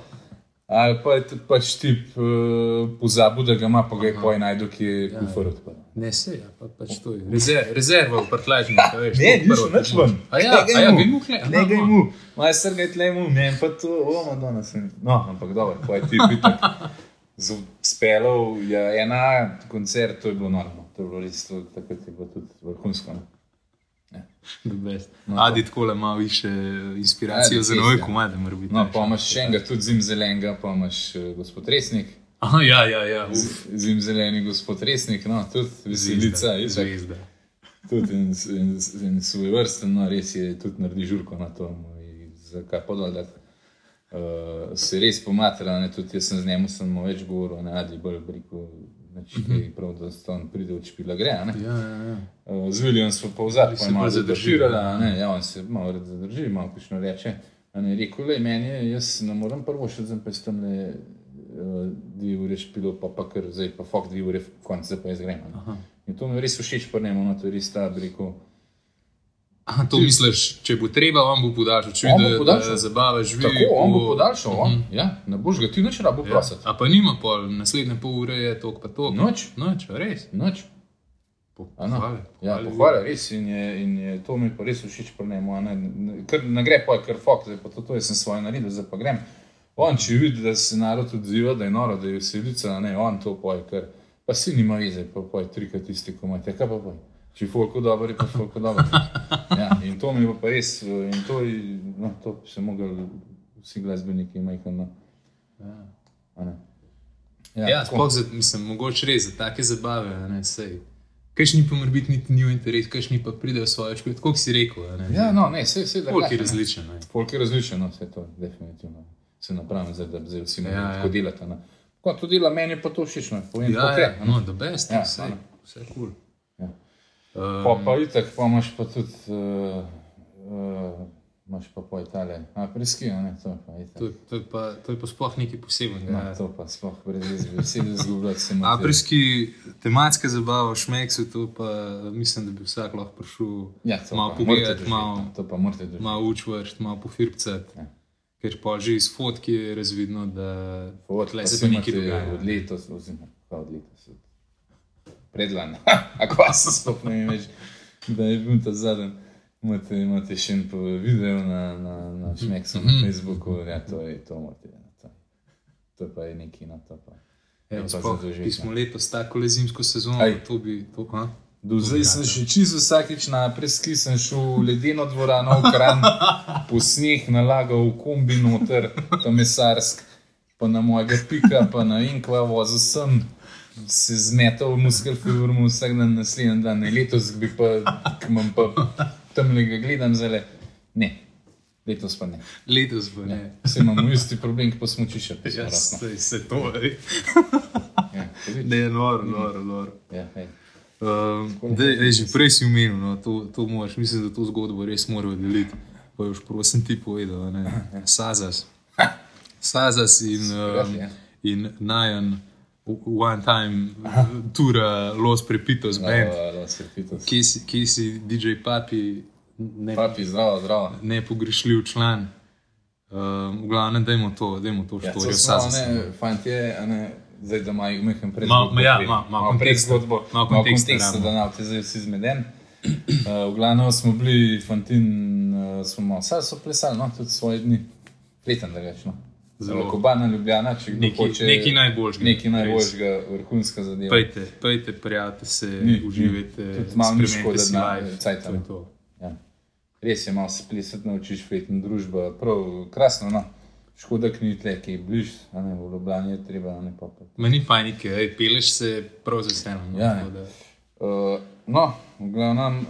Ali pa je pač tip uh, pozabil, da ga ima, pa ga je poj najdel, ki je Ja, kufar odprl. Ne, se je, pa, pač to je. Rezerv, rezerva v prtljažniku, veš. Ne, to ni prva šel nič pomoč. ven. A ja, Ne a ja, mu. bi mu kle. Ne gaj mu, majster ga je tle mu, ne, pa to, o, Madonna sem. No, ampak dobro, pa je ti pitak. Spelov je ena koncert, to je bilo normalno, to je bilo res, to, takrat je bilo tudi vrhunsko. Ne? No, Adi tako le malo više inspiracijo Adi, za nove ja. komade, mora biti. No, pa imaš še enega, tudi zim zelenega, pa imaš uh, gospod Resnik, Aha, ja, ja, ja. uf, Zim zeleni gospod resnik, no, tudi veselica, itak. zvezda. tudi in, in, in svoj vrsten, no, res je, tudi naredi žurko na to, zakaj podal. Uh, se res pomatrala, ne, tudi jaz sem z njim, sem mu več govoril, ne, adi bolj briko, neči kaj, prav, da sta on pride od špila gre. Ja, ja, ja. Uh, z William smo pa v zadnjem se času malo zadržirali, ja. ja, on se malo zadrži, malo pišno reče. Ne, rekel, le, meni je, jaz ne morem prvo še zdaj pa tam le dve ure špilo, pa pa kar zdaj pa fok dve ure, konc zdaj pa jaz grem. a ne. In to mi je res všeč, pa ne, no, to je res ta, bi rekel, Aha, to misliš, če bo treba, vam bo podaljšal, če bo vidiš, da da zabava živi. Tako, on bo po- podaljšal, on. Mhm. Ja, ne boš ga ti nič rabo Ja. prositi. A pa nima pol, naslednje pol ure je tok pa tok. Noč. Noč, a res. Nič. Po- A no. Pohvale. Ja, pohvale res in je, in je to mi pa res všeč pri njemu. a Ne, ne, ker ne gre pa, ker fok, zdaj pa to, to jaz sem svoje naredil, zdaj pa grem. On, če vidi, da se narod odziva, da je noro, da je veselica, ne, on to poje, ker pa si nima veze, pa poje trikrat tisti komaj, kaj pa poje. Če je folko dobro, je pa folko dobro. Ja, in to mi je pa res, eh, in to, je- no, to bi se mogli vsi glasbeniki majhen. No. A ne. Ja, tako. sploh za, mislim, mogoče res za take zabave, ne sej. Kajšni pa mora biti niti njihov interes, kajšni pa pridejo svoje škode, tako si rekel. Ne, Ja, no, ne, vse, je ne. Folk je različen, no, vse to definitivno. Se napravim, zdaj, da zdaj vsi mogli Ja, ja, ja. tako delati. ne. Ko to dela, meni je pa to všeč. Ja, ja, je. a ne. no, da best, Ja, vse, a vse kul. Cool. Ja. Um, Pa, pa itak, pa imaš pa tudi, uh, uh, imaš pa po Italiji, a preski, a ne, to je pa itak. to, to, je pa, to je pa sploh nekaj posebnega. No, ja. to pa sploh brez izbire, vse da zgubljati se mu. Aprilski tematska zabava Šmeksu, to pa mislim, da bi vsak lahko prišel Ja, malo pogledati, malo- To pa morate doživeti. malo učvršt, malo pofirpcati. Ja. Ker pa že iz fotke je razvidno, da Fot, tle pa se pa nekaj imate dogaja. Od letos, oziroma od letos. od- Predlan, *laughs* a kva se vem več, da je bil ta zadnji. Imate, imate še en video na, na, na Šmeksu, na Facebooku, ja, to je to, morate, ja, to, to pa je neki na to. Pa. Je Evo, pa sploh, ki smo letos tako le zimsko sezono, Aj. to bi to. A? Zdaj sem še čisto vsakič na preski, sem šel v ledeno dvorano v Kran, po sneh nalagal v kombi noter, pa mesarsk, pa na mojega pika, pa na inkva vozil sem, se zmetal v muskelfibrum vsak dan, naslednji dan, ne letos bi pa, imam pa tam le ga gledam zale. Ne, letos pa ne. Letos bo ne. Vse imamo isti problem, pa smo čišče. Ja, se, to je. Ja? Ne, noro, noro, noro. ja, hej. Um, dej, že prej si omenil, no, to, to moraš, mislim, da to zgodbo res morajo deliti. Pa je už prosim ti povedal, ne. Sazas. Sazas in, um, ja. in Najan, one time, tura Los Prepitos band. No, da se pitos. Kje si, kje si DJ Papi, ne, Papi, zdravo, zdravo. nepogrešljiv član. Um, v glavnem, dajmo to, dajmo to Ja, štorijo. to smo, Sazas. ne, fantje, ne, zdaj da imajo mehen pred Malo- zgodbo ja, prej. malo- malo Malo pred konteksta. zgodbo, Malo malo konteksta konteksta, rabimo. da ne boste zdaj vsi zmeden. Uh, *clears throat* v glavnem smo bili, fantin, uh, smo vse so plesali, no, tudi svoje dni, leten da reč, no. Zelo. Kobana, ljubljena, če kdo Nekaj- hoče. nekaj najboljšega. Nekaj najboljšega, vrhunska zadeva. Pejte, pejte, prijateljte se, Ni, uživajte. Tudi malo ni škoda si na- life. cajta, To je no. to. Ja. Res je, malo se plesati naučiš, fejtna družba, prav krasno, no. Škoda, ki ni tle, ki je bliž, a ne, v Ljubljani je treba, ne pa pa. Ma ni panike, ej, peleš se prav za vse. No, Ja, tako da- Uh, no, v glavnem, uh,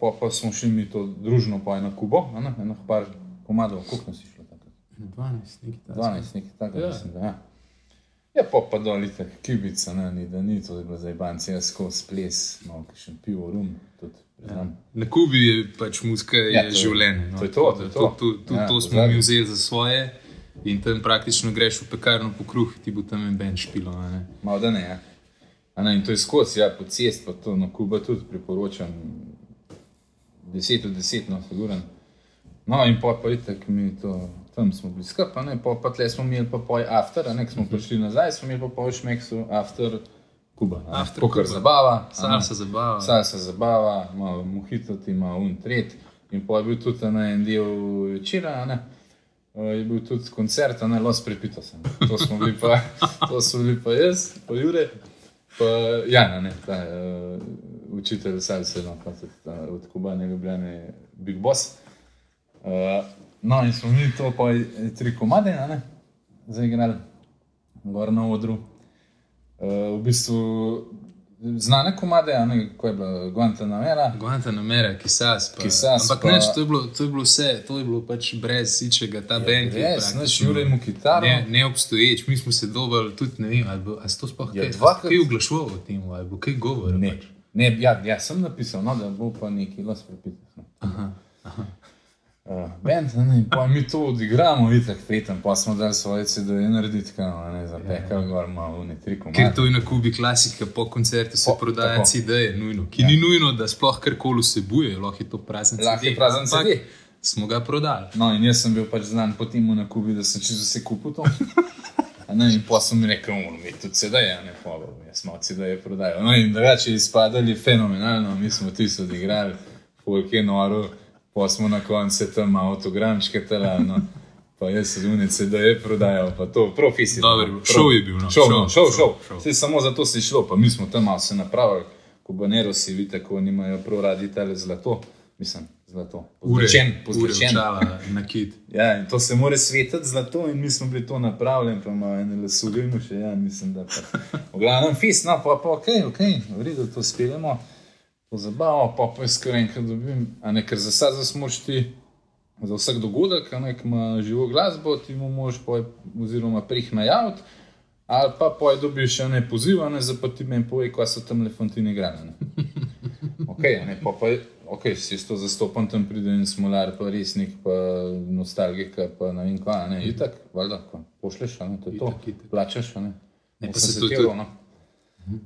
pa, pa smo šli mi to družno pa na Kubo, a ne, eno par komadov, koliko nas je šlo takrat? 12, nekaj takega. 12, nekaj takega, Ja. ja. mislim, da ja. Ja, pa pa dol itak kibica, ne, ni, da ni to je bilo zdaj banci, jaz skozi ples, malo še pivo, rum, tudi priznam. Na Kubi je pač muska je Ja, ja, to je- življenje. No, to je to, tako to da je to. to, to, Ja, to smo mi vzeli za svoje in tam praktično greš v pekarno po kruh, ti bo tam en ben špilo. ne. Malo da ne, ja. A ne, in to je skozi, ja, po cest, pa to na Kuba tudi priporočam. 10 od 10, no, figuran. No, in pa pa itek mi to, tam smo bili skupaj, ne, pa, pa tle smo imeli pa poj after, ne, smo prišli nazaj, smo imeli pa poj šmeksu after Kuba. ne. After Kakor Kuba. zabava. ne. Salsa zabava. Salsa zabava, malo mohito, ti malo un tret. In pa je bil tudi na en del večera, ne. Uh, je bil tudi koncert, a ne Los Prepitos. a ne. To smo bili pa, *laughs* to smo bili pa jaz, pa Jure, pa Jana, ne, ta uh, učitelj no, pa tudi ta, od Kubane Ljubljane, Big Boss. Uh, no, in smo mi to pa tri komade, ne, zaigrali, gor na odru. Uh, v bistvu znane komade, ne, ko je bila Guantanamera. Guantanamera, Kisas. Pa. Kisas Ampak pa- neč, to, je bilo, to je bilo vse, to je bilo pač brez sičega, ta bend. je Res, znaš, praktično Jure mu kitaro. Ne, neobstoječ, mi smo se dobili tudi, ne vem, ali, bo, ali se to sploh Ja, kaj, dvakrat- kaj oglašoval o tem, ali bo kaj govora. Ne, Pač. ne ja, ja, sem napisal, no, da bo pa neki las prepiti. Uh, band, a ne, pa mi to odigramo, itak petem, pa smo dali svoje CD-je narediti, kaj, a ne, zapekali gor malo v ne tri komade. Ker to je na Kubi klasika, po koncertu se Po- prodaja. CD-je, nujno. Ki Ja. ni nujno, da sploh karkoli vsebuje, lahko je to prazen CD. Lahko je prazen ampak CD. Smo ga prodali. No, in jaz sem bil pač znan po tem na Kubi, da sem čisto vse kupil to. Ne, in pa sem mi rekel, moramo imeti tudi CD-je, a ne pa bo, jaz smo CD-je prodajal. No, in drugače je izpadali fenomenalno, mi smo tisto odigrali, folk je noro, pa smo na koncu tam avtogramčke tela, no. Pa jaz sem zunaj CD-je prodajal, pa to profesionalno. Dobro je bil, šov je bil, no. Šov, Šov, no, šov, šov, šov. samo zato si šlo, pa mi smo tam malo se napravili, ko banero si vidite, ko nimajo prav radi tale zlato. Mislim, zlato. Pozlačen, ure pozlačen. očala, nakit. *laughs* Ja, in to se mora svetiti zlato, in mi smo bili to napravljeni, pa imamo ene lasugajmo še, ja, mislim, da pa. V glavnem, fis, no, pa, pa ok, ok, v redu, to speljemo, to zabavo, pa pa jaz kar enkrat dobim, a ne, ker za sad zasmoš ti, za vsak dogodek, ne, ki ima živo glasbo, ti mu moraš poj, oziroma prih najaviti, ali pa poj dobiš še ne poziva, ne, za pa ti meni pove, kaj so tam lefontini igrali. ne. *laughs* Ok, ne, pa, pa, ok, si to zastopam, tam pride en smolar, pa resnik, pa nostalgika, pa ne vem kva, ne, itak, valjda, ko pošleš, ne, to je to, Itak, itak. plačaš, ne. Ne, pa 80 se tudi- evrov, no.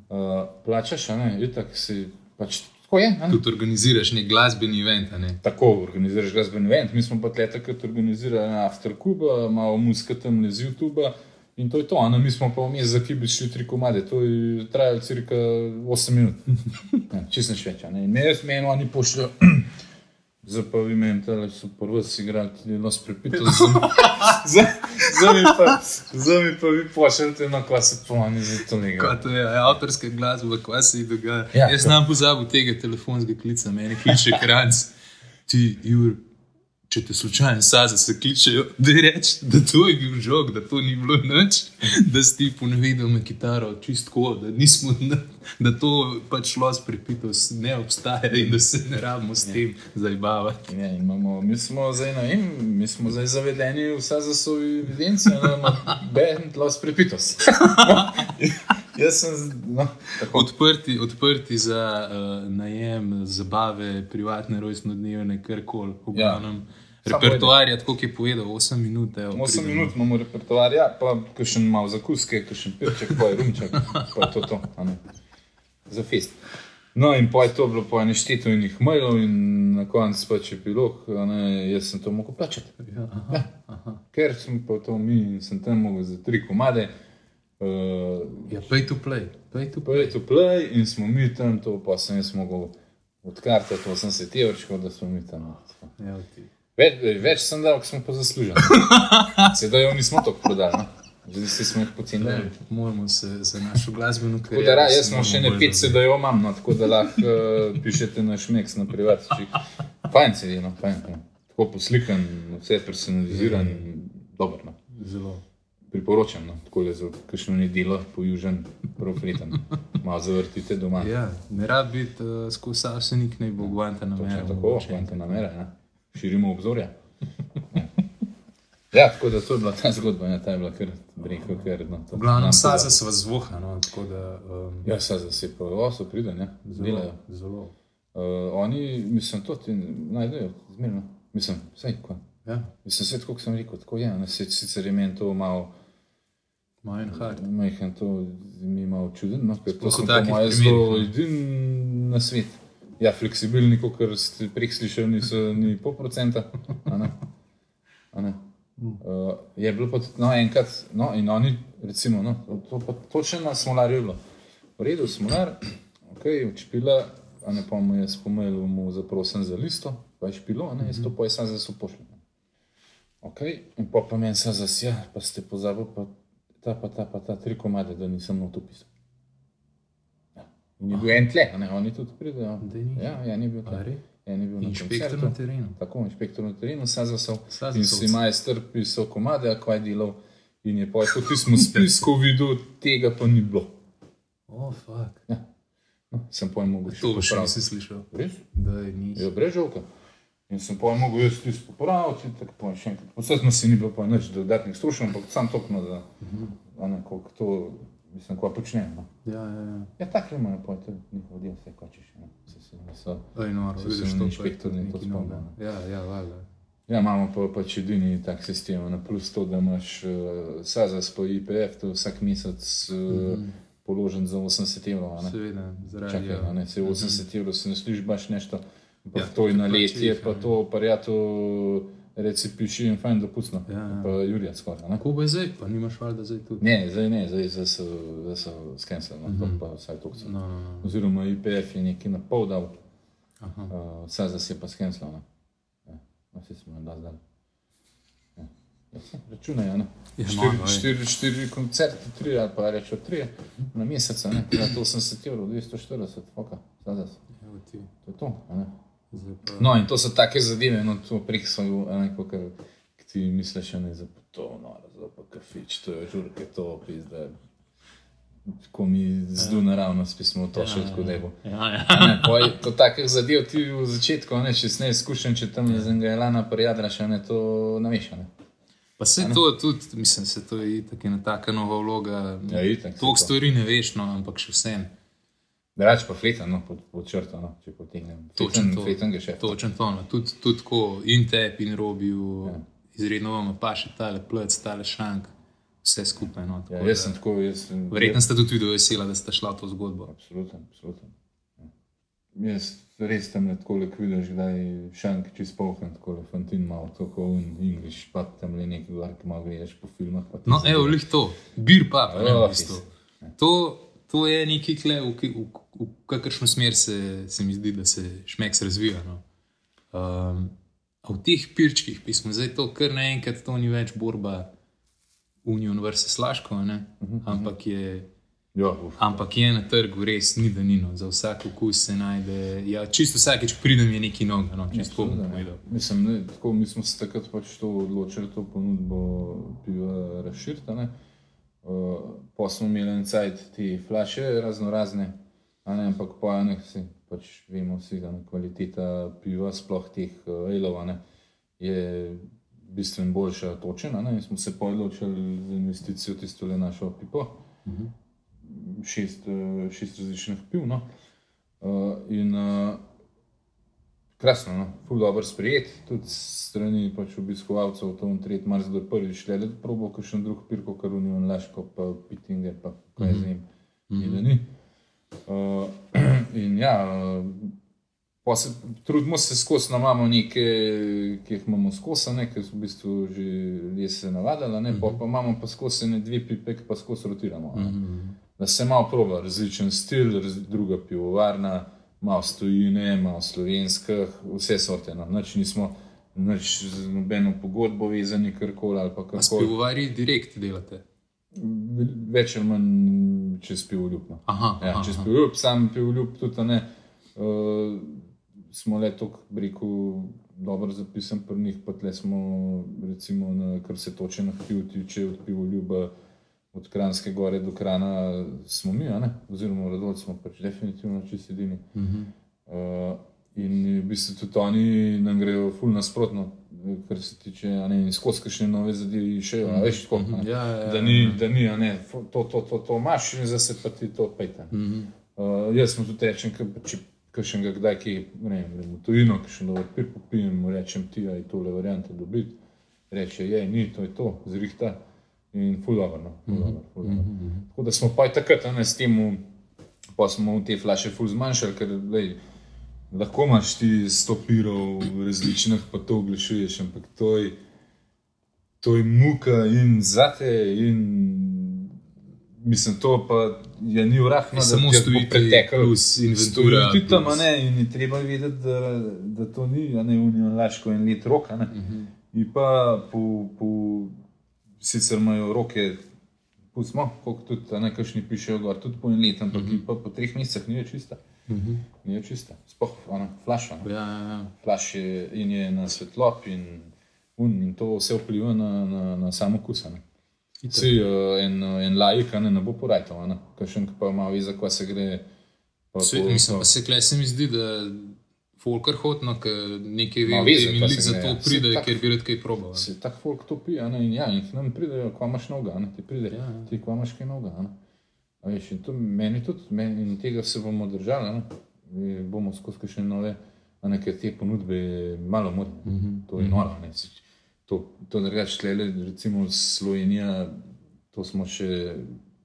Uh, plačaš, ne, itak si, pač tako je, ne. Tudi organiziraš nek glasbeni event, a ne? Tako organiziraš glasbeni event, mi smo pa tle takrat organizirali na Aftercuba, malo muzika tam le z YouTube. In to je to, a ne, mi smo pa vmes za kibic šli tri komade, to je trajalo cirka 8 minut. *laughs* Ja, Čisto nič več. a ne. In me jaz meni oni pošljajo, zdaj pa vi meni, da so prvo si igrali, tudi los prepito, zdaj mi pa, zdaj mi pa vi pošljete, no, kva se pomeni za to nekaj. Kaj to je, je avtorska glasba, kaj se dogaja. Ja, Jaz to- nam pozabil tega telefonskega klica, meni kliče kranc. Ti, Jur, če te slučajno saza se kličejo, da reč, da to je bil žog, da to ni bilo nič, da si ti ponavedel na kitaro čistko, da nismo, da to pač los pripitov ne obstaja in da se ne rabimo s tem zabavati. Ja, imamo, mi smo zdaj, ne vem, mi smo zdaj zavedeni vsa za svoje evidence, da imamo bend los prepitos. *laughs* Jaz sem, no, tako. Odprti, odprti za uh, najem, zabave, privatne rojstnodnevne, karkoli. V Ja. Samo Repertoarja, tako kot je povedal, 8 minut. Evo, 8 pridemo. minut imamo repertoarja, pa še malo zakuske, še pirček, pa je rumček, pa je to to. Za fest. No, in pa je to bilo po eni štetu in jih mailov, in na koncu pač a ne, jaz sem to mogel plačati. Ja, aha, aha. Ker sem pa to mi in sem tam mogel za tri komade. Uh, Ja, pay to play. Pay to play. Play to play in smo mi tam, to pa sem jaz mogel odkartati 80 evrov, da smo mi tam. Ja, ti. Več, več sem dal, ko smo pa zaslužili. *laughs* Sedaj jo nismo tako prodali, no? zdaj si smo jih pocenili. Moramo se za našo glasbeno kariero. da, ra, se jaz sem moramo še ne pet zavzeti. sedaj imam, no, tako da lahko uh, pišete na šmeks, na privatčik. Fajn se je, no, fajn. Ja. Tako poslikan, vse personaliziran, dobro. No. Zelo. Priporočam, no, tako le za kakšno nedeljo po južen, profeten. Malo zavrtite doma. Ja, ne rabi biti uh, skozi savsenik, ne bo guanta na mene. tako, kvanta namera, ja. Širimo obzorja. Ja. tako da to je bila ta zgodba, ja, ta je bila kar rekel, ker no, to nam saza pozabi. sva zvoha, no, tako da um, Ja, saza se pa oso pride, ne, delajo. zelo. Uh, oni, mislim, to ti najdejo, zmerno. Mislim, vse, ko. Ja, Mislim, vse tako, kot sem rekel, tako je. Ne, se, sicer je meni to malo, majhen hard. majhen, to mi je malo čuden, no, ker to po takih moje zelo ne. edin na svet. Ja, fleksibilni, kot ste prej slišali, niso ni pol procenta. a ne. A ne. Uh, je bilo pa no, enkrat, no, in oni, recimo, no, to pa točno na smolarju je bilo. V redu, smolar, ok, špila, a ne pa mu je spomenil, mu zaprosim za listo, pa je špilo, ne, jaz to pa je sam za so pošljem. Ok, in pa pa meni se zasja, pa ste pozabili, pa ta, pa ta, pa ta tri komade, da nisem not upisal. Ja. In je bil en tle, ne, oni tudi pridejo. Ni. Ja, ja, ni bil tam. res? En je bil na Inšpektor na terenu. Tako, inšpektor na terenu, Sazasov. Sazasov. In si majster pisal komade, a kaj delal. In je pa tudi smo spisku videl, tega pa ni bilo. Oh, fuck. No, sem pojem mogel še To še popraviti. nisi slišal. Res? Da je nisi. Ja, brez žovka. In sem pojem mogel jaz tisto popraviti, tako pojem še enkrat. Vse si ni bilo pa nič dodatnih stroškov, ampak sam tokno, da a ne, koliko to, mislim, kva počnem. No. Ja, ja, ja. Ja, tako pa je to njihov del, vse kvačiš. Ne. Vse se niso. Aj, no, So vidiš, se to inšpektor pa je ni to nekaj spomnil, novega. ne. Ja, ja, valjda. Ja, imamo pa pač edini tak sistem, na plus to, da imaš uh, SAZAS po IPF, to vsak mesec uh, položen za 80 evrov. Seveda, zaradi Čakaj, a ne, se 80 evrov se ne sliši baš nešto. Pa Ja, ja, to je na to let, je plačeš, pa ja. to reci piši in fajn dopustno. Ja, ja. Pa Jurija skoraj. ne. Kako bo zdaj, pa nimaš valjda zdaj tudi. Ne, zdaj ne, zdaj, zdaj so, zdaj so skenirali, no, to pa vsaj to so. No, no, no. Oziroma IPF je nekaj na pol dal, Aha. uh, SAZAS je pa skeniral. No. Ja, no, vsi smo da zdaj. Ja. Ja, se, računaj, ne. Ja, Štiri, malo, ej. štiri, štiri koncerte, tri ali pa rečemo tri na mesec, ne, na to 80 evrov, 240, foka. Evo ti. To je to, ne. No, in to so take zadeve, no, to prek so, neko, kar ki ti misliš, ne za to, no, za pa kafič, to je žurke, to pizda. Ko mi zdu naravno, spismo to še tako ne bo. Ja, ja. Ne, poj, to takih zadev ti v začetku, ne, če si ne izkušen, če tam z enega elana prijadraš, ne, to namešane. Pa se to tudi, mislim, se to je tako ena taka nova vloga. Ja, itak, saj Toliko to. stvari ne veš, no, ampak še vsem. Drugač pa fleta, no, pod, pod črto, no, če potegnem. Točen to. Fleten ga še. Točen to, no. tudi, tudi tako in tep in robiju, ja. izredno vam pa še tale plec, tale šank, vse skupaj. No, Ja, tako jaz da- sem tako, jaz sem. Verjetno ste tudi videli vesela, da ste šla to zgodbo. Absolutno, absolutno. Ja. Jaz res tam tako le vidiš, da je šank čist polhen, tako le fantin malo, tako un English, pa tam le nekaj ki malo gledaš po filmah. pa No, evo, lih to, bir pa, ne, Oh, v bistvu. To, to je nekaj, kle, v, ki- v, v kakršno smer se, se mi zdi, da se šmeks razvija. No. Um, a v teh pirčkih pismo, zdaj to kar naenkrat, to ni več borba Union vs. Slaško, ne? ampak je. Ja, uf. Ampak je na trgu res ni danino, za vsak okus se najde. Ja, čisto vsakeč, pridem, je neki noga, no, čisto bom ne. povedal. Mislim, ne, tako, mi smo se takrat pač to odločili, to ponudbo piva razširiti. Pa smo imeli en cajt te flaše razno razne, ne, ampak po enih si pač vemo vsi, da je kvaliteta piva, sploh teh uh, elov, ne, je bistveno boljša točena. Ne, in smo se pa odločili za investicijo v tisto le našo pipo. Šest, eh, šest različnih piv. No. Uh, in uh, krasno, no? ful dobro sprejet, tudi strani pač obiskovalcev, to in tretji mars do prvi šle, da probo kakšen drug pirko, kar unijo laško, pa pitinge, pa kaj z njim, mm -hmm. ni. Uh, *clears throat* in ja, uh, se trudimo se skozi, no imamo neke, ki jih imamo skozi, ne, ker so v bistvu že se navadili, ne, mm -hmm. pa, pa imamo pa skozi ne dve pipe, pa skozi rotiramo. Mm -hmm. Da se malo proba, različen stil, raz, druga pivovarna, malo stojine, malo slovenskih, vse sorte. No. Nič nismo, nič z nobeno pogodbo vezani, karkoli ali pa S karkoli. pivovarji direkt delate. Več ali manj čez pivoljub. No. Aha, Ja, aha, čez pivoljub, sam pivoljub tudi ne. Uh, smo le tako, rekel, dobro zapisan pri njih, pa tle smo, recimo, na, kar se toče na piv, tiče od pivoljuba. Od Kranske gore do Krana smo mi, oziroma Radovci smo pač definitivno čisto edini. Uh -huh. uh, in v bistvu tudi oni nam grejo ful nasprotno, kar se tiče, ne, in skozi kakšne nove zadeve išejo, a veš, tako, ne. Ja, ja, ja. da ni, da ni, ne, to, to, to, to imaš in zdaj se pa ti to pejte. Uh -huh. uh, jaz sem tudi rečen, pa če kakšen ga kdaj, ki ne vem, grem v tujino, kakšen dober pir popijem, mu rečem ti, aj tole variante dobiti, reče, je, ni, to je to, zrihta. In fulano, no, fulano, fulano. Tako da smo pa takrat ne, s tem, pa smo te flaše ful zmanjšali, ker lej, lahko imaš ti 100 pirov različnih, pa to oglašuješ, ampak to je, to je muka in zate in mislim, to pa je ni urahno, Je samo stojiti plus inventura Tudi tam, ne, in je treba vedeti, da, da to ni, ne unijo laško in let roka. Uh -huh. In pa po, po, sicer imajo roke, pustimo, koliko tudi, a ne, kakšni pišejo gor, tudi po en let, ampak uh -huh. pa po treh mesecih ni več čista. Uh -huh. Ni več čista, spoh, ona, flaša. Ne. Ja, ja, ja. Flaš je in je na svetlop in, un, in to vse vpliva na, na, na samo okus. a ne. Si uh, en, en laik, ne, ne bo porajal, kakšen pa ima viza, ko se gre. Pa, Se, po- mislim, pa se klej se mi zdi, da Folker hodno, ki nekaj ve Ma o veze, in pa lik se za ne, pride, tak- ker bi rad kaj probal. Se tak folk to pije, ne, in ja, in k nam pridejo, ko imaš noga, ne, ti pride, Ja, ja. ti ko imaš kaj noga, ne. A veš, in to meni tudi, meni, in tega se bomo držali, ne, In bomo skozi kakšne nove, a ne, ker te ponudbe malo mora, mm. -hmm. to je noro, ne, to, to drugače tlele, recimo Slovenija, to smo še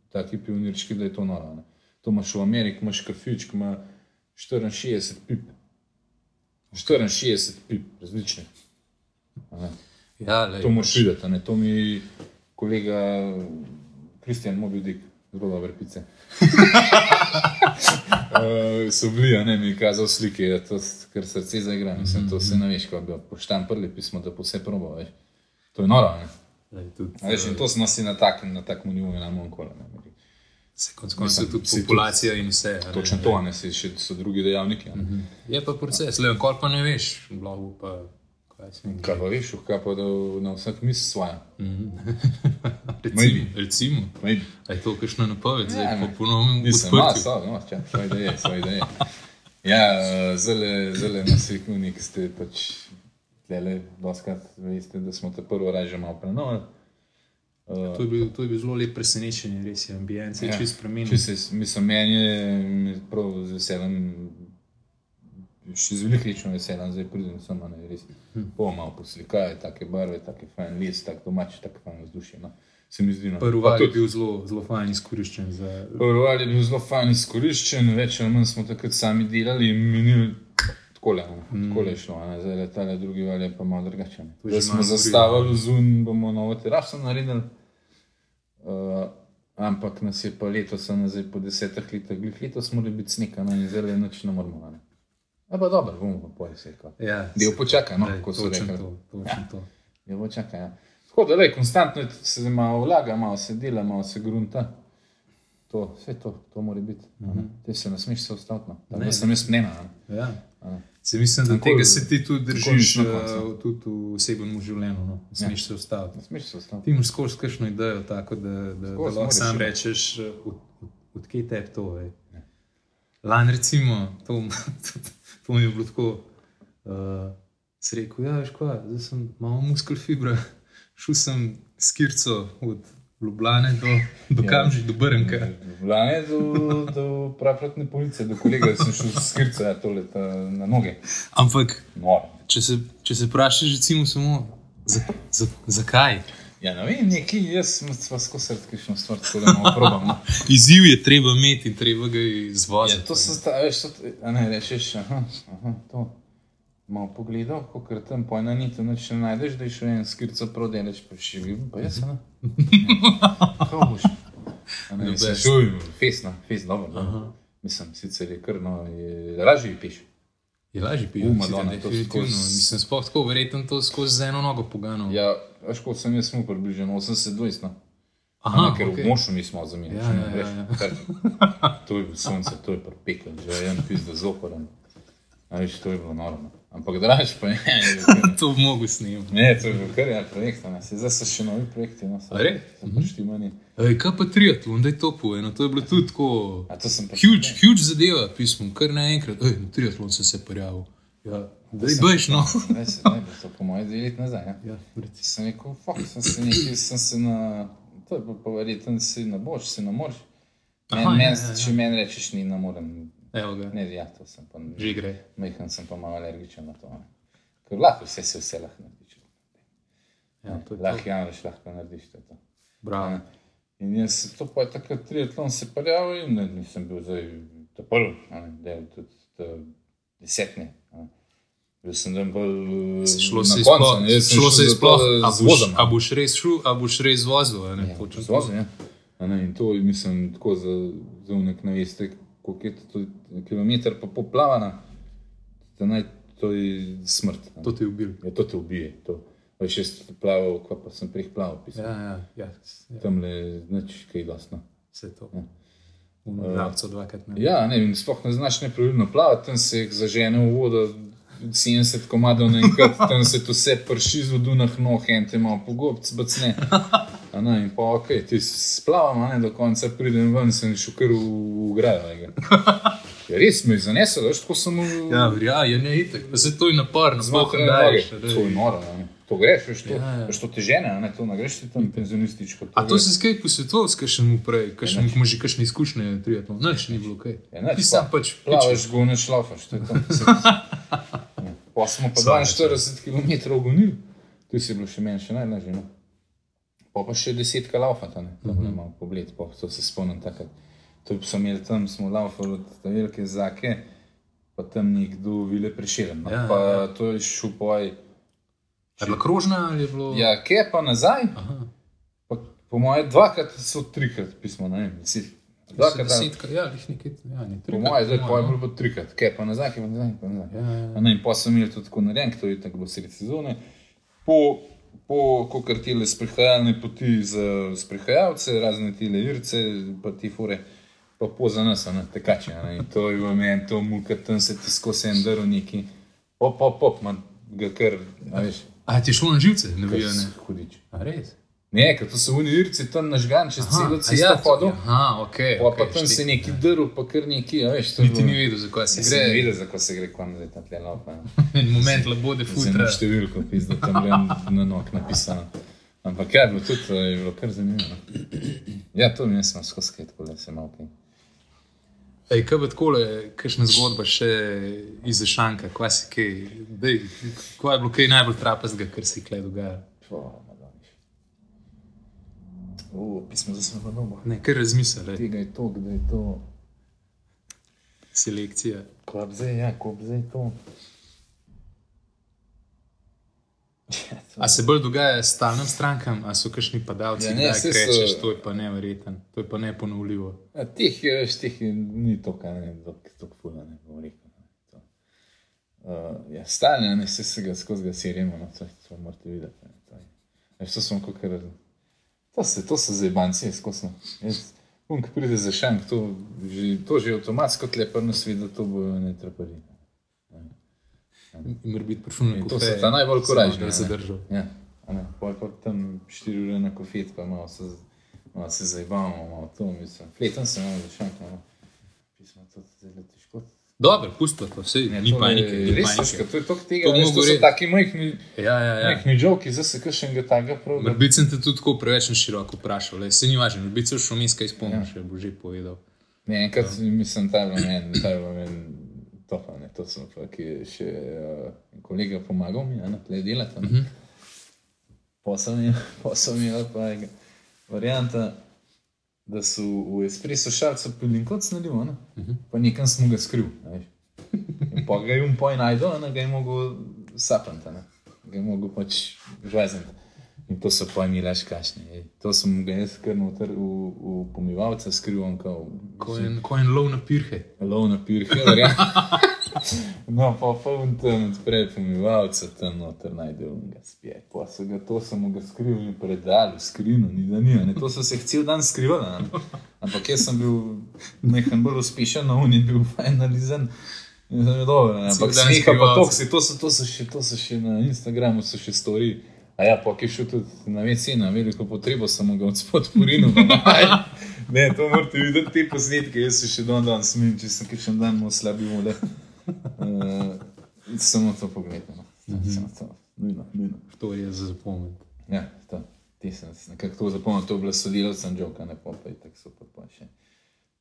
taki pionirčki, da je to noro, ne. To imaš v Ameriki, imaš kafič, ki ima 64 pip. 64 pip, različnih. a ne. Ja, lej, To moraš videti, ne? to mi kolega Kristjan Mobidik, zelo dobre pice. uh, *laughs* so bili, ne mi je kazal slike, da to kar srce zaigra. Mislim, to se ne veš, ko bi poštamprli pismo, da po vse probo, veš. To je noro, ne? lej, tudi, A veš, in to smo si na takem, na takem nivoju, na mom kole. Ne? Se konec koncev tudi si tudi- populacija in vse. a ne. Točno to, ne, si še so drugi dejavniki. a ne. Je pa proces, le kar pa ne veš, blago pa. Kaj pa veš, kaj pa da na vsak mis svoja. *laughs* Recimo, Maybe. recimo. Maybe. A je to kakšna napoved, zdaj Ja, po ne. ponovnem Nisem, odprtju. so, no, čak, svoje ideje, svoje ideje. Ja, zelo, je kunik, ste pač tlele, doskrat veste, da smo te prvo raje že malo prenovili. Uh, To je bil, to je bil zelo lep presenečenje, res je, ambient se je Ja, čist spremenil. mislim, meni je prav z veseljem, še z veliklično veseljem, zdaj pridem sem, ne res. Po malo poslikaje, take barve, take fajn les, tak domač, tako fajn vzdušje. No. Se mi zdi, no. Prvi je bil zelo, zelo fajn izkoriščen za Prval je bil zelo fajn izkoriščen, več ali manj smo takrat sami delali in minili tako le, mm. tako le šlo, ne. zdaj le tale drugi val je pa malo drugačen. Je Zdaj smo zastavili zun, bomo novo teraso naredili, uh, ampak nas je pa letos, a ne zdaj po desetih letih, glih letos morali biti snika, in zdaj le noč ne moramo. a Ne. A pa dobro, bomo pa se. Ja, Del počaka, no, Lej, ko so rekli. to, točno to. Del počaka, ja. Tako da, lej, konstantno se malo vlaga, malo se dela, malo se grunta. To, vse to, to mora biti. Mm -hmm. Te se ne smeš se ustaviti. No. Ne, Tako sem jaz mnena. ne. Ja. Se mislim, da Nikoli- tega se ti tudi držiš koncu. tudi v osebnem življenju. No. Smeš se ustaviti. Ne smeš se ustaviti. Ti imaš skozi kakšno idejo, tako da, da, da lahko sam ja. rečeš, uh, od, od, odkje te to je. Lani, recimo, to, *laughs* to mi je bilo tako. Uh, si rekel, ja, veš kaj, zdaj sem malo muskel fibra, *laughs* šel sem s kirco od Ljubljane do, do ja. Kamži, do Brnka. Vlane do, do pravratne police, do kolega sem šel s skirca ja, tole, ta, na noge. Ampak, Noro. če se, če se vprašaš, recimo, samo za, za, zakaj? Ja, ne vem, neki, jaz sem pa skozi srce kakšno stvar, tako da malo probam. No. *laughs* Izziv je treba imeti in treba ga izvoziti. Ja, to se zdaj, veš, to, ne rečeš, aha, aha, to. Malo pogledal, ko kar tam po ena niti noč ne najdeš, da je šel en skirca prodelaš, pa še vidim, pa jaz ne. *laughs* Kako boš? Ne, best. šel, fesna, fes, dobro. dobro. Mislim, sicer je kar, no, je lažje piš. Je lažje uh, Madonna, to definitivno. skozi- Mislim, sploh tako, verjetno to skozi z eno nogo pogano. Ja, veš, kot sem jaz mu približen, 80-20, no. Aha, ne, ker okej. v mošu nismo zamenjali. Ja, ja, ja, ja. To je bilo sonce, to je prepekel, že en pis da zoporen. A veš, to je bilo normalno. Ampak draž pa je. je kar- *laughs* To bi mogel snimati. Ne, to je bil kar ja, projekt, ne. Se, zdaj so še novi projekti, no. so- so poštimani. Ej, kaj pa triatlon, da je to povedano, to je bilo tudi tako. A to sem pa Huge, huge zadeva, pismo, kar naenkrat, ej, na triatlon sem se prijavil. Ja, da je bež, no. *laughs* Ne, se ne, bo to po mojem dve leti nazaj. Ja. Ja, recimo. Sem rekel, fuck, sem se nekaj, sem se na, to je pa pa verjetno si ne boš, si ne moreš. Men, Aha, ja, men, ja, ja. Če meni rečeš, ni ne morem. Evo ga, Ne, ja, to sem pa. že gre. Majhen sem pa malo alergičen na to. Ne. Ker lahko vse se vse lahko narediš. Ja, to je to. Lahko javnoš, lahko narediš to. je to. Bravo. In jaz se to pa je takrat triatlon se prijavil in ne, nisem bil zdaj ta prvi, a ne, del tudi ta desetni. ne. Bil sem tam bolj eh, Šlo se je sploh, ne, sem šlo se je sploh, da a boš, a boš res šel, a boš res vozil, ne? Ja, Točno z to. vozom, ja. A Ne, in to mislim tako za, za unek, ne veste, koliko je to, kilometr pa poplavana, to, naj, to je smrt. ne. To te je ubil. Ja, to te ubije. To. Veš, jaz plaval, ko pa sem prej plaval, pisal. Ja, ja, ja, ja Tam le nič kaj lasno. vse to. Ja. V Navcu dvakrat ne. Ja, ne vem, sploh ne znaš nepravilno plavati, tam se zažene v vodo 70 komadov naenkrat, tam se to vse prši z vodu na noh, en te malo pogobc, bacne. Ne, in pa ok, ti splavam, ne do konca pridem ven, sem šel kar v, grad. Ja, res me je zanesel, veš, ko sem v... Ja, ja, je ne itek. Pa se to je naporno, ne noge. daješ. To je noro, ne. To greš, veš, to, Ja, ja. veš, to te žene, ne, to ne greš ti tam penzionističko. A to greš- si skaj posvetoval s kakšnim prej, kakšnim ima že kakšne izkušnje triatlon? Nič ni bilo kaj. Ja, nič, Ti pa- sam pač Plavaš, goneš, šlafaš. to je to. *laughs* Ja. Pa smo pa Saj, 42 km gonili, tu si bilo še meni še najlažje. No. Pa pa še 10 laufata, ne, to je malo pogled, pa to se spomnim takrat. To so imeli tam, smo laufali od te velike zake, pa tam nekdo vile preširen. No. Ja, pa ja. to je šel poj. Je bila krožna ali je bilo? Ja, kje pa nazaj? Aha. Pa, po moje dvakrat so trikrat pismo, ne vem, deset. Dvakrat, ali- Desetka, ja, jih nekaj, ja, ne, po trikrat, moje, zdaj po pa je bilo trikrat, kje pa nazaj, kje pa nazaj, kje pa nazaj. Ja, ja, ja. Ne, in pa sem imel tudi tako narejen, to je tako bilo sredi sezone. Po, po kokar tile sprehajalne poti za sprehajalce, razne tile irce, pa ti fore, pa po za nas, ne, tekače. Ne, in to je v meni, to muka, tam se ti skozi en drv neki, pop, pop, pop, man ga kar, a veš, A ti šlo na živce, ne vem, ne. hudič. A res? Ne, ker to so oni irci tam nažgan čez celo a cesto ja, hodil. Aha, ok. Pa, ok, pa tam se štik. neki drv, pa kar neki, a veš, to je Niti ni vedel, zakaj se gre. videl, za ko se gre, kam zdaj tam tle laupa. *laughs* En moment labode futra. številko, pizda, tam je na nog napisano. Ampak ja, bilo tudi eh, je bilo kar zanimivo. Ja, to mi je smo skozi kaj tako, da se malo kaj. Ej, kaj bo tako, kakšna zgodba še iz Šanka, kva si kaj, dej, kva je bilo kaj najbolj trapastega, kar se je kle dogajalo. Pismo za v domu. Ne, kar razmisel, ej, Tega je to, da je to. selekcija. Zdaj, ja, ko zdaj to. Ja, to- A se bolj dogaja stalnim strankam, a so kakšni padalci, Ja, ja, ne, ki so- rečeš, to je pa neverjeten, to je pa neponovljivo. Ja, teh je, veš, teh je, ni to, kar ne, tako fula, ne bom rekel. Ne, to. uh, ja, stalno, ne, se, se ga skozi ga sirimo, no, to, to morate videti. Ne, to, je. Veš, to smo kot kar, to, se, to so zdaj skozi. no. Jaz, um, ki pride za šank, to, že, to že avtomatsko tlepar nas vidi, da to bo ne trpeli. Mora biti prišel na In to so ta najbolj korajžni, Da se držal. Ja, ne, pol pa tam 4 ure na kofet, pa malo se, malo se zabavamo, malo to, mislim. Fletam se malo za šank, malo. Pismo, to zelo težko. Dobro, pusti to, vse, Ne, ni to panike. je ni Res panike. to je toliko tega, To to, veš, to so taki majhni, Ja, ja, ja. majhni žoki, zdaj se kakšnega takega prav. da- Morda sem te tudi tako preveč na široko vprašal, le se ni važno, morda se šumis kaj spomniš, ja. bo že povedal. Ne, enkrat mislim, ta je men, ta je men, to pa ne, to sem pa, ki je še uh, kolega pomagal mi, a ne, tle delati. Uh -huh. Posel mi, *laughs* posel mi je pa ega varianta, da so v espresso šalcu pilin kot snadimo, ne, uh -huh. pa nekam smo ga skril, veš. In pa ga je um poj najdel, ne, ga je mogel sapanta, ne, ga je mogel pač žvezniti. In to so pa imeli kašne. ej. To sem ga jaz kar noter v, v pomivalce skril, ko je lov na pirhe. Lov na pirhe, verjamem. *laughs* *laughs* No, pa on tam odpre pomivalce, tam noter najde on ga spije. Pa so ga, to mu ga skril in predal, skrino, ni da ni. Ne? To so se cel dan skrivali. ne. Ampak jaz sem bil nekaj bolj uspešen, on je bil. In bil dobro, ne. ampak dan smeha pa toksi, to so, to, so še, to so še na Instagramu, so še stori. A ja, pa ki šel tudi na WC, na veliko potrebo, mu ga od spod porinil. Ne, to morate videti, te posnetke, jaz se še dan dan smim, če sem kakšen dan mu slabil vode. Uh, samo to pogledam. No. Samo to, nujno, nujno. To je za zapomniti. Ja, to, ti sem nekako to zapomnil, to je bilo sodelavcem Joka, ne pa pa je tako super pa še.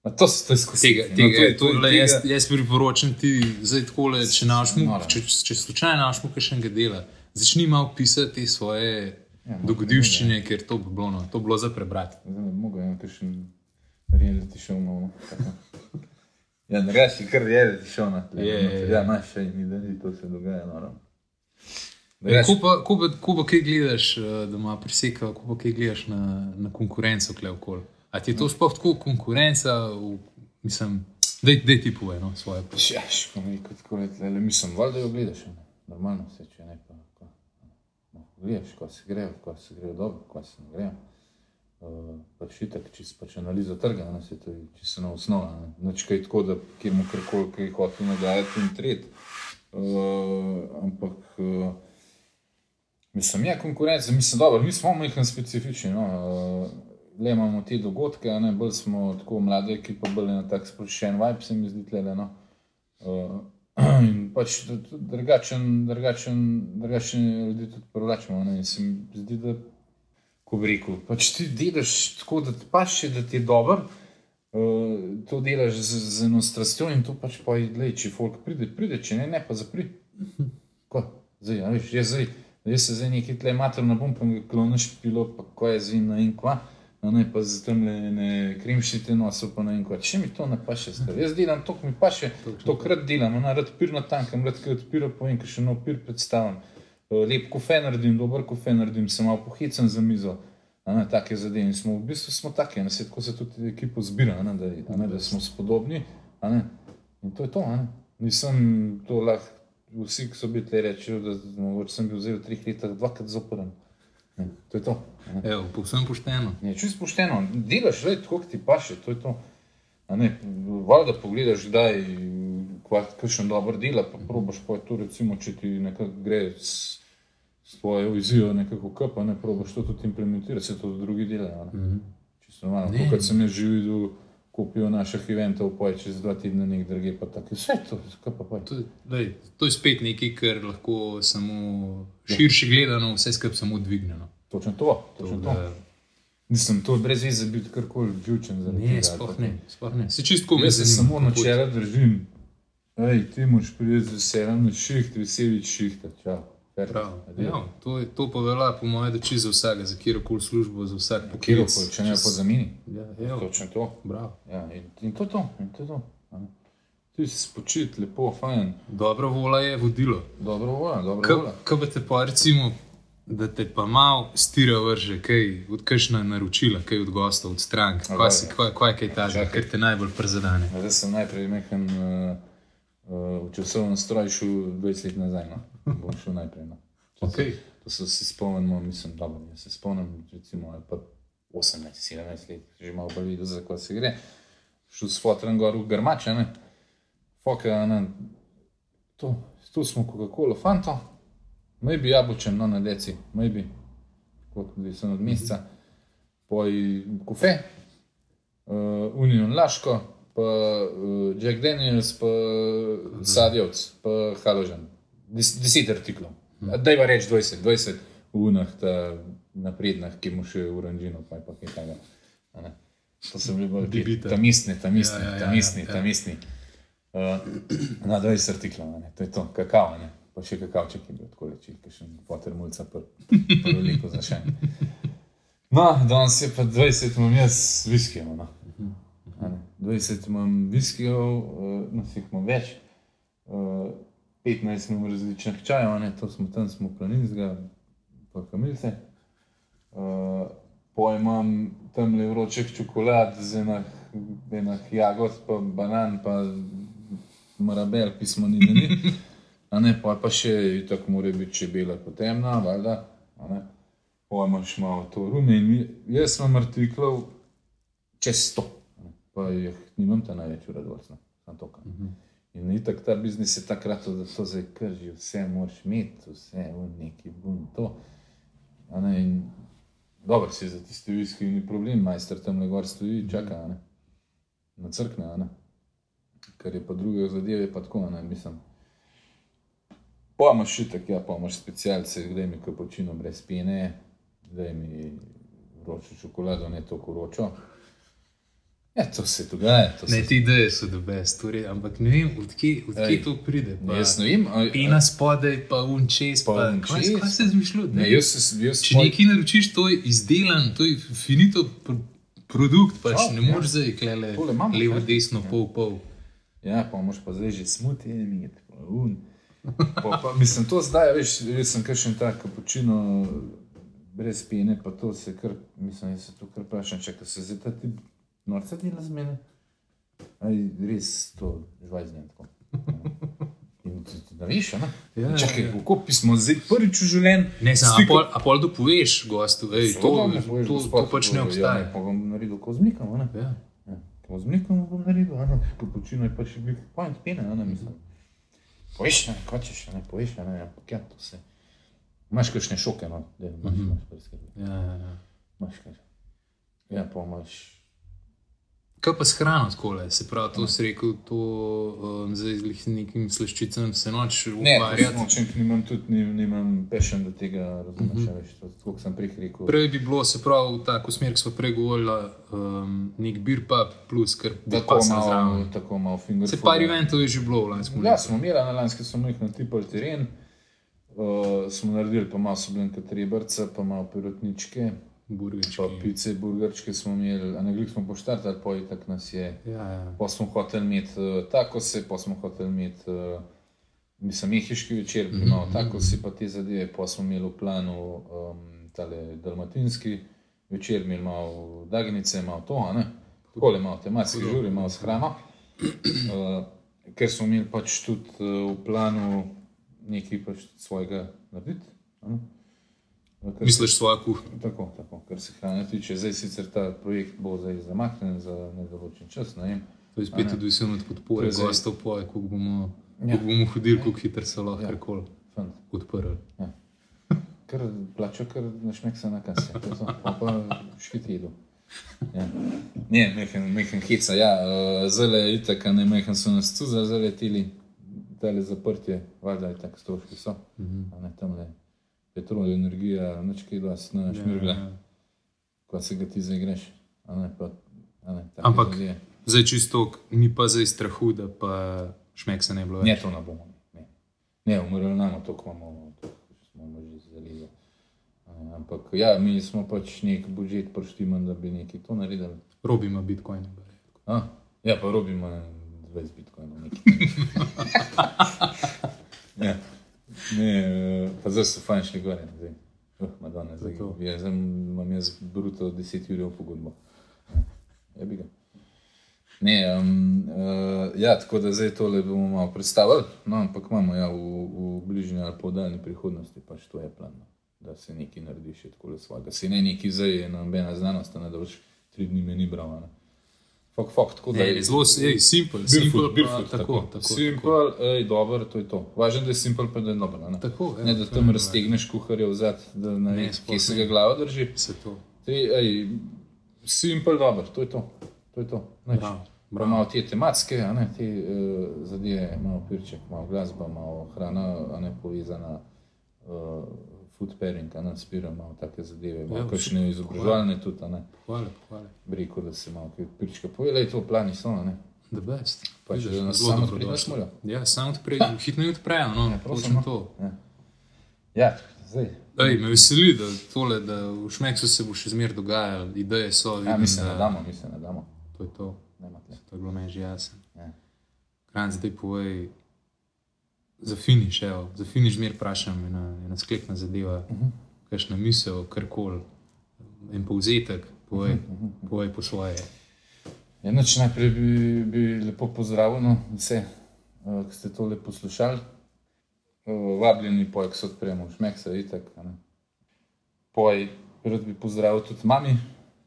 Ma to, so- to je skozi. Tega, no, tega, to je- to je tole, tega- jaz, jaz priporočam ti, zdaj takole, če, naš muk, Nora. če, če slučajno naš muk še enega dela, začni malo pisati svoje Ja, ja, dogodivščine, ker to bi bilo, no, to bi bilo za prebrati. Zdaj bi mogel, imam kakšen reality show malo. Ja, ne greš, kar reality show na tle. Je, no, je, je. Ja, imaš še in da ni to se dogaja, naravno. E, pa kaj gledaš, eh, da ima preseka, pa kaj gledaš na, na konkurenco, kle okol. A ti je to sploh tako konkurenca, v, mislim, da je ti povej no, svoje. Ja, ško mi kot tako reče, le mislim, valjda jo gledaš, ne? normalno se, če ne pa. Ko, no, gledaš, ko se grejo, ko se grejo dobro, ko se ne grejo. Uh, pač itak, če si pač analiza trga, ne, se to je čisto na osnova. ne. Nič kaj tako, da kjer mu karkoli, kaj hotel nagajati in tret. Uh, ampak uh, Mislim, je konkurenca, mislim, dobro, mi smo majhen specifični. No. Uh, Le imamo te dogodke, ne bolj smo tako mlade, ki pa bolj na tak sproščen vibe, se mi zdi, tle, no. Uh, *clears throat* in pač drugačen, drugačen, drugačen ljudi tudi privlačimo. ne. In se mi zdi, da, ko bi rekel, pač ti delaš tako, da ti paše, da ti je dobro. Uh, to delaš z, z eno strastjo in to pač pa je, če folk pride, pride, če ne, ne pa zapri. Ko? Zdaj, a veš, jaz, zdaj, jaz se zdaj nekaj tle mater na bom, pa mi kloniš pilo, pa ko je zim na in kva. No, ne, pa z tem ne krimšite nosu, pa ne vem kva. Če mi to ne paše, star. jaz delam to, mi paše, to krat delam, no, rad pir na tankam, rad krat piro povem, ker še nov pir predstavljam. Eh, Lep kofe naredim, dober kofe naredim, sem malo pohicen za mizo. Ne, take zadeve. In smo v bistvu smo taki, ne, saj tako se tudi ekipo zbira, ne, da, ne, da smo spodobni. Ne, in to je to. Ne. Nisem to lahko, vsi, ki so bili rečejo, da mogoče sem bil v treh letih dvakrat zaporen. Ne, to je to. ne. Evo, povsem pošteno. Ne, čist pošteno, delaš le tako, kot ti paše, to je to. Valjda pogledaš, kdaj kakšen dober dela, pa probaš pa to, recimo, če ti nekako gre s, s tvojo vizijo nekako kapa, ne probaš to tudi implementirati, se to tudi drugi delajo. Mhm. Čisto normalno, tako kot sem jaz že videl, kupijo naših eventov, poj čez dva tedna nek druge, pa tako, vse to, kaj pa poj. To, je- lej, to je spet nekaj, kar lahko samo širše gledano, vse skupaj samo dvigne. No. Točno to, točno to. Da- Nisem to brez veze biti karkoli živčen za Ne, sploh ne. Sploh ne. Se čist kome Jaz se zanima. samo načela držim. Ej, ti moraš priti z veseljem na šiht, veseli šihta. Čau. Ja, to, to pa velja, po mojem, da čisto za vsega, za kjerkoli službo, za vsak poklic. Kjerkoli, če ne pa za mini. Ja, Točno to. bravo. Ja, in, in to je to. In to, to. Ti si spočit, lepo, fajn, Dobra vola je vodilo. dobro volja, dobro volja. Kaj pa te pa recimo, da te pa malo stira vrže, kaj od kakšna naročila, kaj od gostov, od strank, kaj, si, kaj, kaj je kaj Čakaj. kar te najbolj prizadene. Zdaj sem najprej mehen uh, uh, v časovnem stroju šel 20 let nazaj. No. Bom šel najprej. No. *laughs* Se, to se si spomnimo, mislim, dobro, jaz se spomnim, recimo, ali pa 18, 17 let, že malo bolj videl, za kaj se gre. Šel s fotorjem gor v Grmače, ne. Foka, ne. To, tu smo Coca-Cola, fanto, maybe jabolčen, no na deci, maybe, kot odvisen od meseca, poj kofe, uh, Union Laško, pa uh, Jack Daniels, pa Sadjevc, pa Haložen. Des, deset artiklov. Daj pa reči 20, 20 v unah, ta naprednih, ki mu še uranžino, pa je pa kaj takega. a ne. To so bili bolj tam istni, tam istni, Ja, ja, tam istni, ja, ja. tam istni. Uh, na 20 artiklov, ne. to je to, kakao, ne. pa še kakavček je bil tako reči, ki še poter mulca prveliko za še. No, danes je pa 20, imam jaz viskijev. No. A ne. 20 imam viskijev, uh, no, si jih imam več. Uh, 15 imam različnih čajev, ne. to smo tam, smo planinskega, pa kamilce. Uh, Poj imam tam le vročih čokolad z enih, enih jagod, pa banan, pa marabel, pismo ni da ni. A ne, pa, pa še tako mora biti čebela potemna, valjda. a ne. Poj imaš malo to rume in mi- jaz imam artiklov čez 100, a ne. Pa jih nimam ta največ uradovalcev, samo to. Uh -huh. In itak ta biznis je takrat, da to zdaj krži, vse moraš imeti, vse v neki bun to. Ne, in Dobro, si za tiste viski ni problem, majster tam le gor stoji, čaka, a ne. na crkne, ne. Kar je pa druge zadeve, pa tako, ne, mislim. Pa imaš šitek, ja, pa imaš specialce, gdaj mi kapučino brez pene, gdaj mi vročo čokolado, ne toliko vročo. Ja, to se dogaja, to se Ne, ti ideje so dobe stvari, ampak ne vem, odkje, odkje to pride. Pa, Jaz ne vem, a- Pena spodaj, pa un čez, Pa pa, un kaj, čez. kaj se zmišljuje? Ne, jaz se, jaz Če nekaj naročiš, to je izdelan, to je finito pr produkt, pač Prav, ne ja. moreš zdaj klele Tole imamo, levo, kaj? desno, pol, pol. Ja, pa moš pa zdaj že smuti, imeti, pa. Pa, mislim, to zdaj, veš, jaz sem kakšen tak kapučino brez pene, pa to se kar, mislim, jaz se to kar vprašam, če se zdaj ta ti norca dela z mene. Aj, res to žvajznem tako. *laughs* In ti- ti Ne veš, a ne? Ja, ja, Čakaj, ja. kako pismo zdaj prvič v življenju. Ne, samo, pol, a pol dopoveš gostu, ej, to, ne poveš, to, gospod, to pač ne Ja, obstaja. ne, pa bom naredil kozmika, a ne? Ja. Ja, to z mlekom bom naredil, ano, kapučino je pač bil point pene, ano, mislim. Poveš, ne, kaj češ, ne, poveš, ne, ampak ja, to se. Imaš kakšne šoke, no, da imaš, Mhm. imaš. Ja, ja, ja. Imaš kaj. Ja, pa imaš. Kaj pa s hrano tako le? Se pravi, to si rekel, to um, zdaj z nekim slaščicem se noč Ne, ukvarjati. nočem, nimam tudi nim, nimam pešen do tega, razumeš, mm -hmm. več, tako sem prej rekel. Prej bi bilo, se pravi, v tako smer, kot smo prej govorili, um, nek beer pub plus, ker Tako pasal malo, zraven. tako malo finger. Se par eventov je že bilo v lanskem Ja, smo imeli na lanski, smo jih natipali teren, uh, smo naredili pa malo sobljenka trebrca, pa malo pirotničke, burgerčki. pa pice, burgerčke smo imeli, a ne glih smo poštartali, pa je tako nas je. Ja, ja. Pa smo hoteli imeti uh, tako se, pa smo hoteli imeti, uh, mislim, mehiški večer, mm -hmm. tako si pa te zadeve, pa smo imeli v planu um, tale dalmatinski večer, imeli malo dagnice, malo to, ne. Takole malo tematski žuri, malo s hrano. Uh, ker smo imeli pač tudi uh, v planu nekaj pač svojega narediti. ne. Kar Misliš svojo kuhinjo? Tako, tako, kar se hrane tiče. Zdaj sicer ta projekt bo zdaj zamaknjen za nedoločen čas. Ne. To je spet odvisno od podpore je zdaj- gostov, poje, koliko bomo, Ja. ja. bomo hodili, koliko hitro se lahko Ja. ja. karkoli odprli. Ker plačo, ker našmek se na kase, pa pa škiti jedu. Ja. Ne, mehen, mehen heca, ja, uh, zelo je itak, ne mehen so nas tu zaletili, tale zaprtje, valjda je tako stroški so, mm -hmm. a ne tam le petrol, energija, nič kaj dosti, ne šmirgle, ja. ko se ga ti zaigreš, ne pa, ne, Ampak- zadeve. Zdaj čisto, ni pa zdaj strahu, da pa šmek se ne bilo. Ne, to ne bomo. Ne, ne umrli nam, to imamo, to smo že zalizo. Eh, Ampak ja, mi smo pač nek budžet prištiman, da bi nekaj to naredili. Robi ima bitcoin. A? Ja, pa robimo 20 bitcoinov *laughs* ja. Ne, pa zdaj so fajn šli gore. Zdaj. Uh, Madonna, zdaj, Zato. ja, zdaj imam jaz bruto 10 ur pogodbo. *laughs* Ja, bi ga. Ne, um, uh, ja, tako da zdaj tole bomo malo predstavili, no, ampak imamo ja, v, v bližnji ali podaljni prihodnosti, pač to je plan, no, da se nekaj naredi še tako svojega. Se ne neki zdaj, je nobena znanost, a ne da boš tri dni meni ne. Fak, fak, tako da Ne, je zelo ej, simple, simple, Barefoot, tako, tako, tako, Simpel, ej, dober, to je to. Važno, da je simpel, pa da je dober. a Ne, Tako, ja, ne da tam je raztegneš kuharja v zad, da ne Ne, kje se ga glava drži. Se to. Te, ej, simpel, dober, to je to. to, je to. Bravo, Pa Malo te tematske, ne te uh, zadeve, malo pirček, malo glasba, malo hrana, a ne povezana, uh, food pairing, ne spira, malo take zadeve, malo Ja, ja, kakšne izobraževalne tudi, a ne. Hvala, hvala. Rekel, da se malo kaj pirčka povela, to plani so, ne. The best. Pač, Vidiš, da nas samo prideš morajo. Ja, samo odprejo, hitro jih odprejo, no, Ja, prosim, no. to. Ja, ja zdaj. Ej, me veseli, da, tole, da v Šmeksu se bo še zmeraj dogajalo, ideje so. Ja, vidim, mi se da- nadamo, mi se nadamo. To je to. To je bilo meni že jasno. Ja. Kran, zdaj povej, za finiš, evo, za finiš zmer vprašam, ena, ena sklepna zadeva, uh Mhm. -huh. kakšna misel, karkoli, en povzetek, povej, uh -huh. povej po svoje. Ja, noč najprej bi, bi lepo pozdravil no, vse, uh, ki ste tole poslušali. Uh, vabljeni poj, ki se odpremo, šmek se itak. a ne. Poj, rad bi pozdravil tudi mami,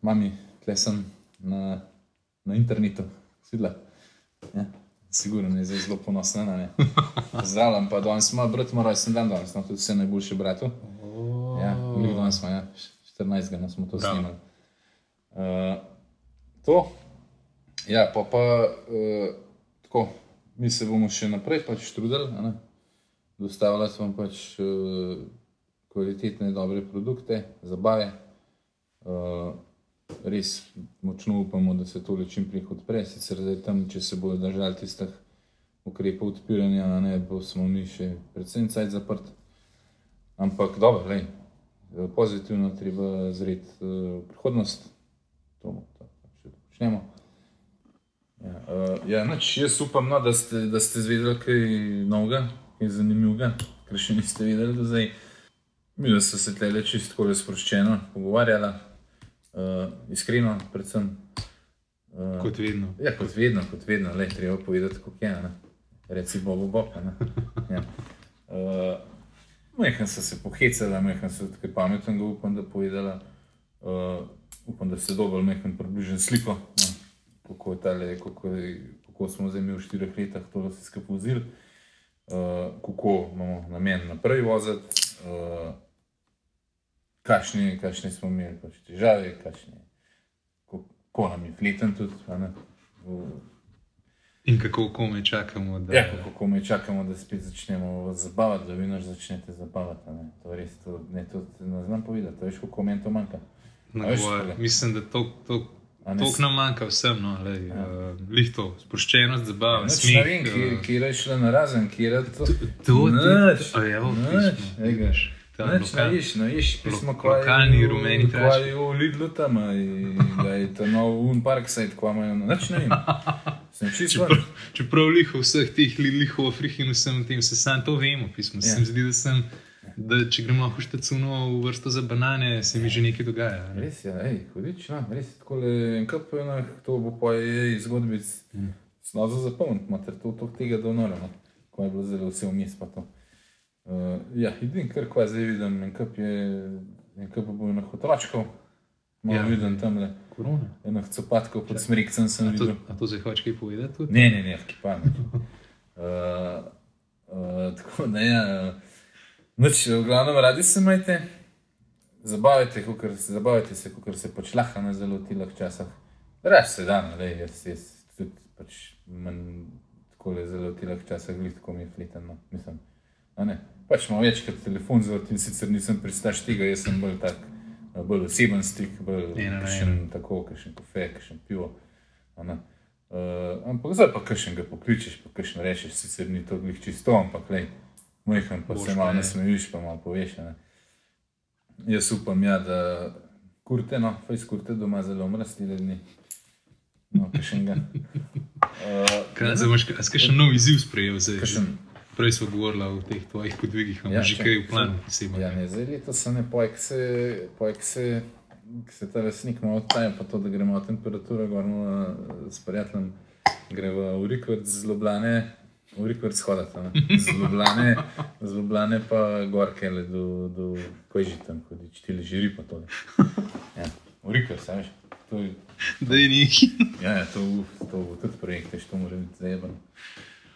mami, tle sem na, na internetu, videla. Ja, sigurno je zdaj zelo ponosna na me. Pozdravljam, pa danes ima brat moj rojsten dan, danes ima tudi vse najboljše bratu. Ja, glih danes smo, ja, 14. no, smo to Bravo. snimali. Uh, to, ja, pa pa uh, tako, mi se bomo še naprej pač trudili, a ne. dostavljati vam pač uh, kvalitetne, dobre produkte, zabave. Uh, res močno upamo, da se to čim prej odpre, sicer zdaj tam, če se bodo držali tistih ukrepov odpiranja, ne bo smo mi še predvsem cajt zaprt. Ampak dobro, lej, pozitivno treba zreti uh, prihodnost, to bomo to še počnemo. Ja, uh, ja noč, jaz upam, no, da, ste, da ste zvedeli kaj novega, kaj zanimivega, kar še niste vedeli do zdaj. Mi so se tle čisto sproščeno pogovarjala, uh, iskreno, predvsem. Uh, Kot vedno. Ja, kot vedno, kot vedno, le treba povedati, kako je. Ne? Reci Bobo Bob. a ne. Ja. Uh, Mehko so se pohecali, mehko so tako pametnega, upam, da povedala. Uh, upam, da ste dobili mehko približen sliko, no, kako, tale, kako, kako smo zdaj mi v štirih letih to vse skupaj vzeli, uh, kako imamo namen naprej voziti. Uh, kakšni, kakšni smo imeli pač težave, kakšni, kako nam je fleten tudi. V- In kako kome čakamo, da Ja, kako mi čakamo, da spet začnemo zabavati, da vi nas začnete zabavati. Ne? To je res, to, ne, to ne znam povedati, to veš, kako meni to manjka. veš? Mislim, da to, to, to nam manjka vsem, no, lej, ja. uh, lihto, sproščenost, zabava, Nič smeh. ne vem, eh, kje je šla na razen, kje je to. to ti- Nič, A evo, nič, pismo, ej, ga. vidiš, ta Nič, lokal- ne viš, ne viš, pismo lo- je lokalni v- rumeni kva trash. je v Lidlu tam, i- da je to nov un parkside, kva imajo, no, nič ne vem. *laughs* Čeprav, čeprav liho vseh teh li- lihov Afriki in vsem tem, se sam to vemo, pismo. Ja. Se mi zdi, da sem. Da, če gremo lahko štacuno v vrsto za banane, se mi že nekaj dogaja. ne. Res je, ej, hudič, no, res tako le en kup, enak, to bo pa je zgodbic. Mm. Snazo zapomniti, mater to, to tega do nora, no. ko je bilo zelo vse vmes pa to. Uh, ja, edin, kar kva zdaj vidim, en kup je, en kup bo enak otročkov, malo Ja. vidim tam le, Korona. enak copatkov pod smrikcem sem A to, videl. a to zdaj hočeš kaj povedati? Tudi? Ne, ne, ne, v kipanu. Uh, *laughs* uh, tako da ja, noč, v glavnem radi se majte, zabavajte, kakor se, zabavajte se, kot se pač lahko na zelo tilih časih. Raž se da, no, lej, jaz, jaz tudi pač manj tako le zelo tilih časih, glih tako mi je fleten, no, mislim. A ne, pač imam večkrat telefon in sicer nisem pristaš tega, jaz sem bolj tak, bolj oseben stik, bolj kakšen tako, kakšen kafe, kakšen pivo. Uh, ampak zdaj pa kakšen ga pokličeš, pa kakšen rečeš, sicer ni to glih čisto, ampak lej, majhen pa Boš se malo nasmejiš, pa malo poveš. Ne. Jaz upam, ja, da kurte, no, fajs kurte doma zelo mrstile dni. No, kakšen ga. Uh, *laughs* Kaj se boš, a si še nov izziv sprejel? Zdaj? Kakšen? Prej smo govorili o teh tvojih podvigih, imamo Ja, že kaj v planu posebej. Ja, ne, zdaj letos se ne pojk se, pojk se, se ta resnik malo odtaja, pa to, da gremo temperaturo gor eh, s prijateljem, gre v Urikvrt z Ljubljane, Urikvrt shodati, ne, z Ljubljane, z Ljubljane pa gorke le do, do koji že tam hodi, štili žiri pa tole. Ja, Urikvrt, veš, to je, Da je neki. ja, ja, to, to bo tudi projekt, veš, to mora biti zajebano.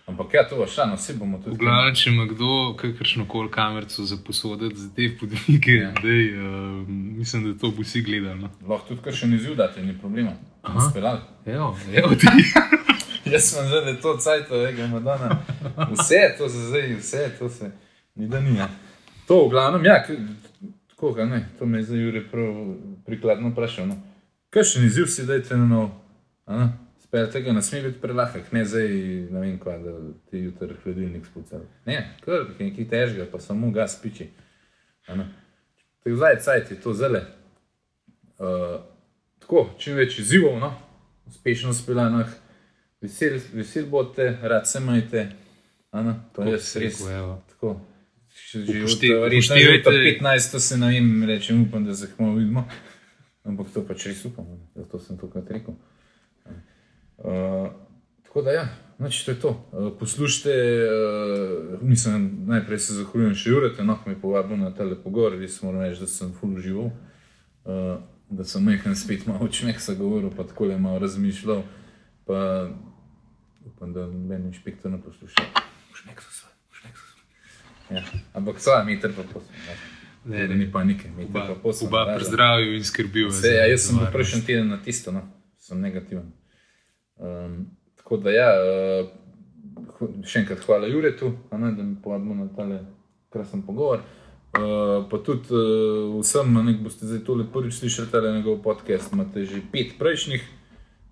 Ampak ja, to bo šano, vsi bomo tudi. V glavnem, če ima kdo kakršno koli kamerico za posoditi za te podvige, Ja. dej, uh, mislim, da to bo vsi gledali. No. Lahko tudi kakšen izziv date, ni problema. Speljali. Evo, evo ti. *laughs* Jaz sem zdaj le to cajt, tega Madonna. Vse to se zdaj, vse to se, ni da ni. Ja. To v glavnem, ja, tako ga ne, to me je zdaj Jure prav prikladno vprašal. No. Kakšen izziv si dajte na nov? A ne? Speljte ga, ne sme biti prelahek, ne zdaj, ne vem kva, da ti jutri hladilnik spucal. Ne, kar nekaj težkega, pa samo gas piči. Tako zdaj cajt je to zele. Uh, tako, čim več izzivov, no? uspešno speljanih, vesel, vesel boste, rad se majte. a ne, To je res. Tako. Že upoštevajte- 15. se ne vem, rečem, upam, da se kmalo vidimo. Ampak to pač res upam, zato sem tokrat rekel. Uh, tako da ja, Noč, to je to. Uh, poslušajte, uh, mislim, najprej se zahvaljujem še Jurete, ki me je povabil na tale pogovor, res moram reči, da sem full živel. Uh, da sem majhen spet malo učmek se govoril, pa tako le malo razmišljal. Pa upam, da noben inšpektor ne posluša. Učmek so svoj, učmek so svoj. Ja, ampak svoje meter pa posem. Ne, Ne, ne. ni panike, meter Oba, pa posem. oba prezdravijo in skrbijo. Vse, ja, jaz sem bil prejšnji teden na tisto, no. sem negativen. Um, tako da, ja, uh, še enkrat hvala Juretu, ne, da mi povabimo na tale krasen pogovor. Uh, pa tudi uh, vsem, a ne, ki boste zdaj tole prvič slišali, ta njegov podcast, imate že pet prejšnjih.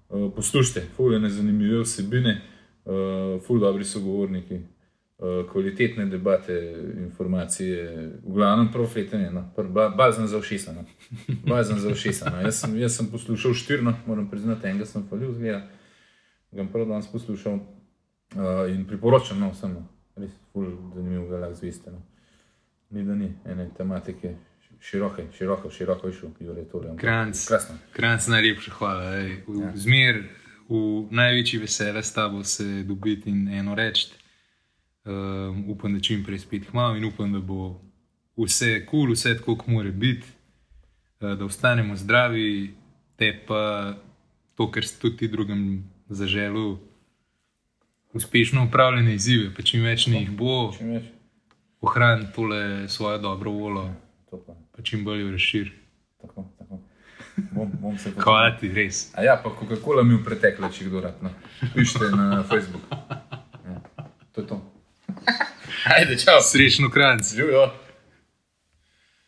Uh, poslušajte, fulene zanimive vsebine, uh, ful dobri sogovorniki, uh, kvalitetne debate, informacije, v glavnem profetene, no, ba, bazen za ušesa. No. Bazen za ušesa. No. Jaz, sem, jaz sem poslušal štirno, moram priznati, enega sem falil zgleda, ga sem prvi danes poslušal uh, in priporočam no, vsem, res ful zanimiv ga lahko zveste. No. Ni da ni ene tematike. Široke, široko, široko išel, Jure, ampak Kranc. Kranc, najlepša hvala. Ej. V, Ja. Zmer, v največji veselje s tabo se dobiti in eno reči. Um, upam, da čim prej spet hmal in upam, da bo vse kul, cool, vse tako, kot mora biti, uh, da ostanemo zdravi, te pa to, kar si tudi ti drugim zaželil, uspešno upravljene izzive, pa čim več njih bo, ohrani tole svojo dobro voljo. to pa. čim bolj razširi. Tako, tako. Bom, bom se *laughs* Hvala ti, res. A ja, pa Coca-Cola mi v pretekle, če kdo rad. No. Pišite na Facebook. Ja. To je to. *laughs* Ajde, čau. Srečno, kranc. Živijo.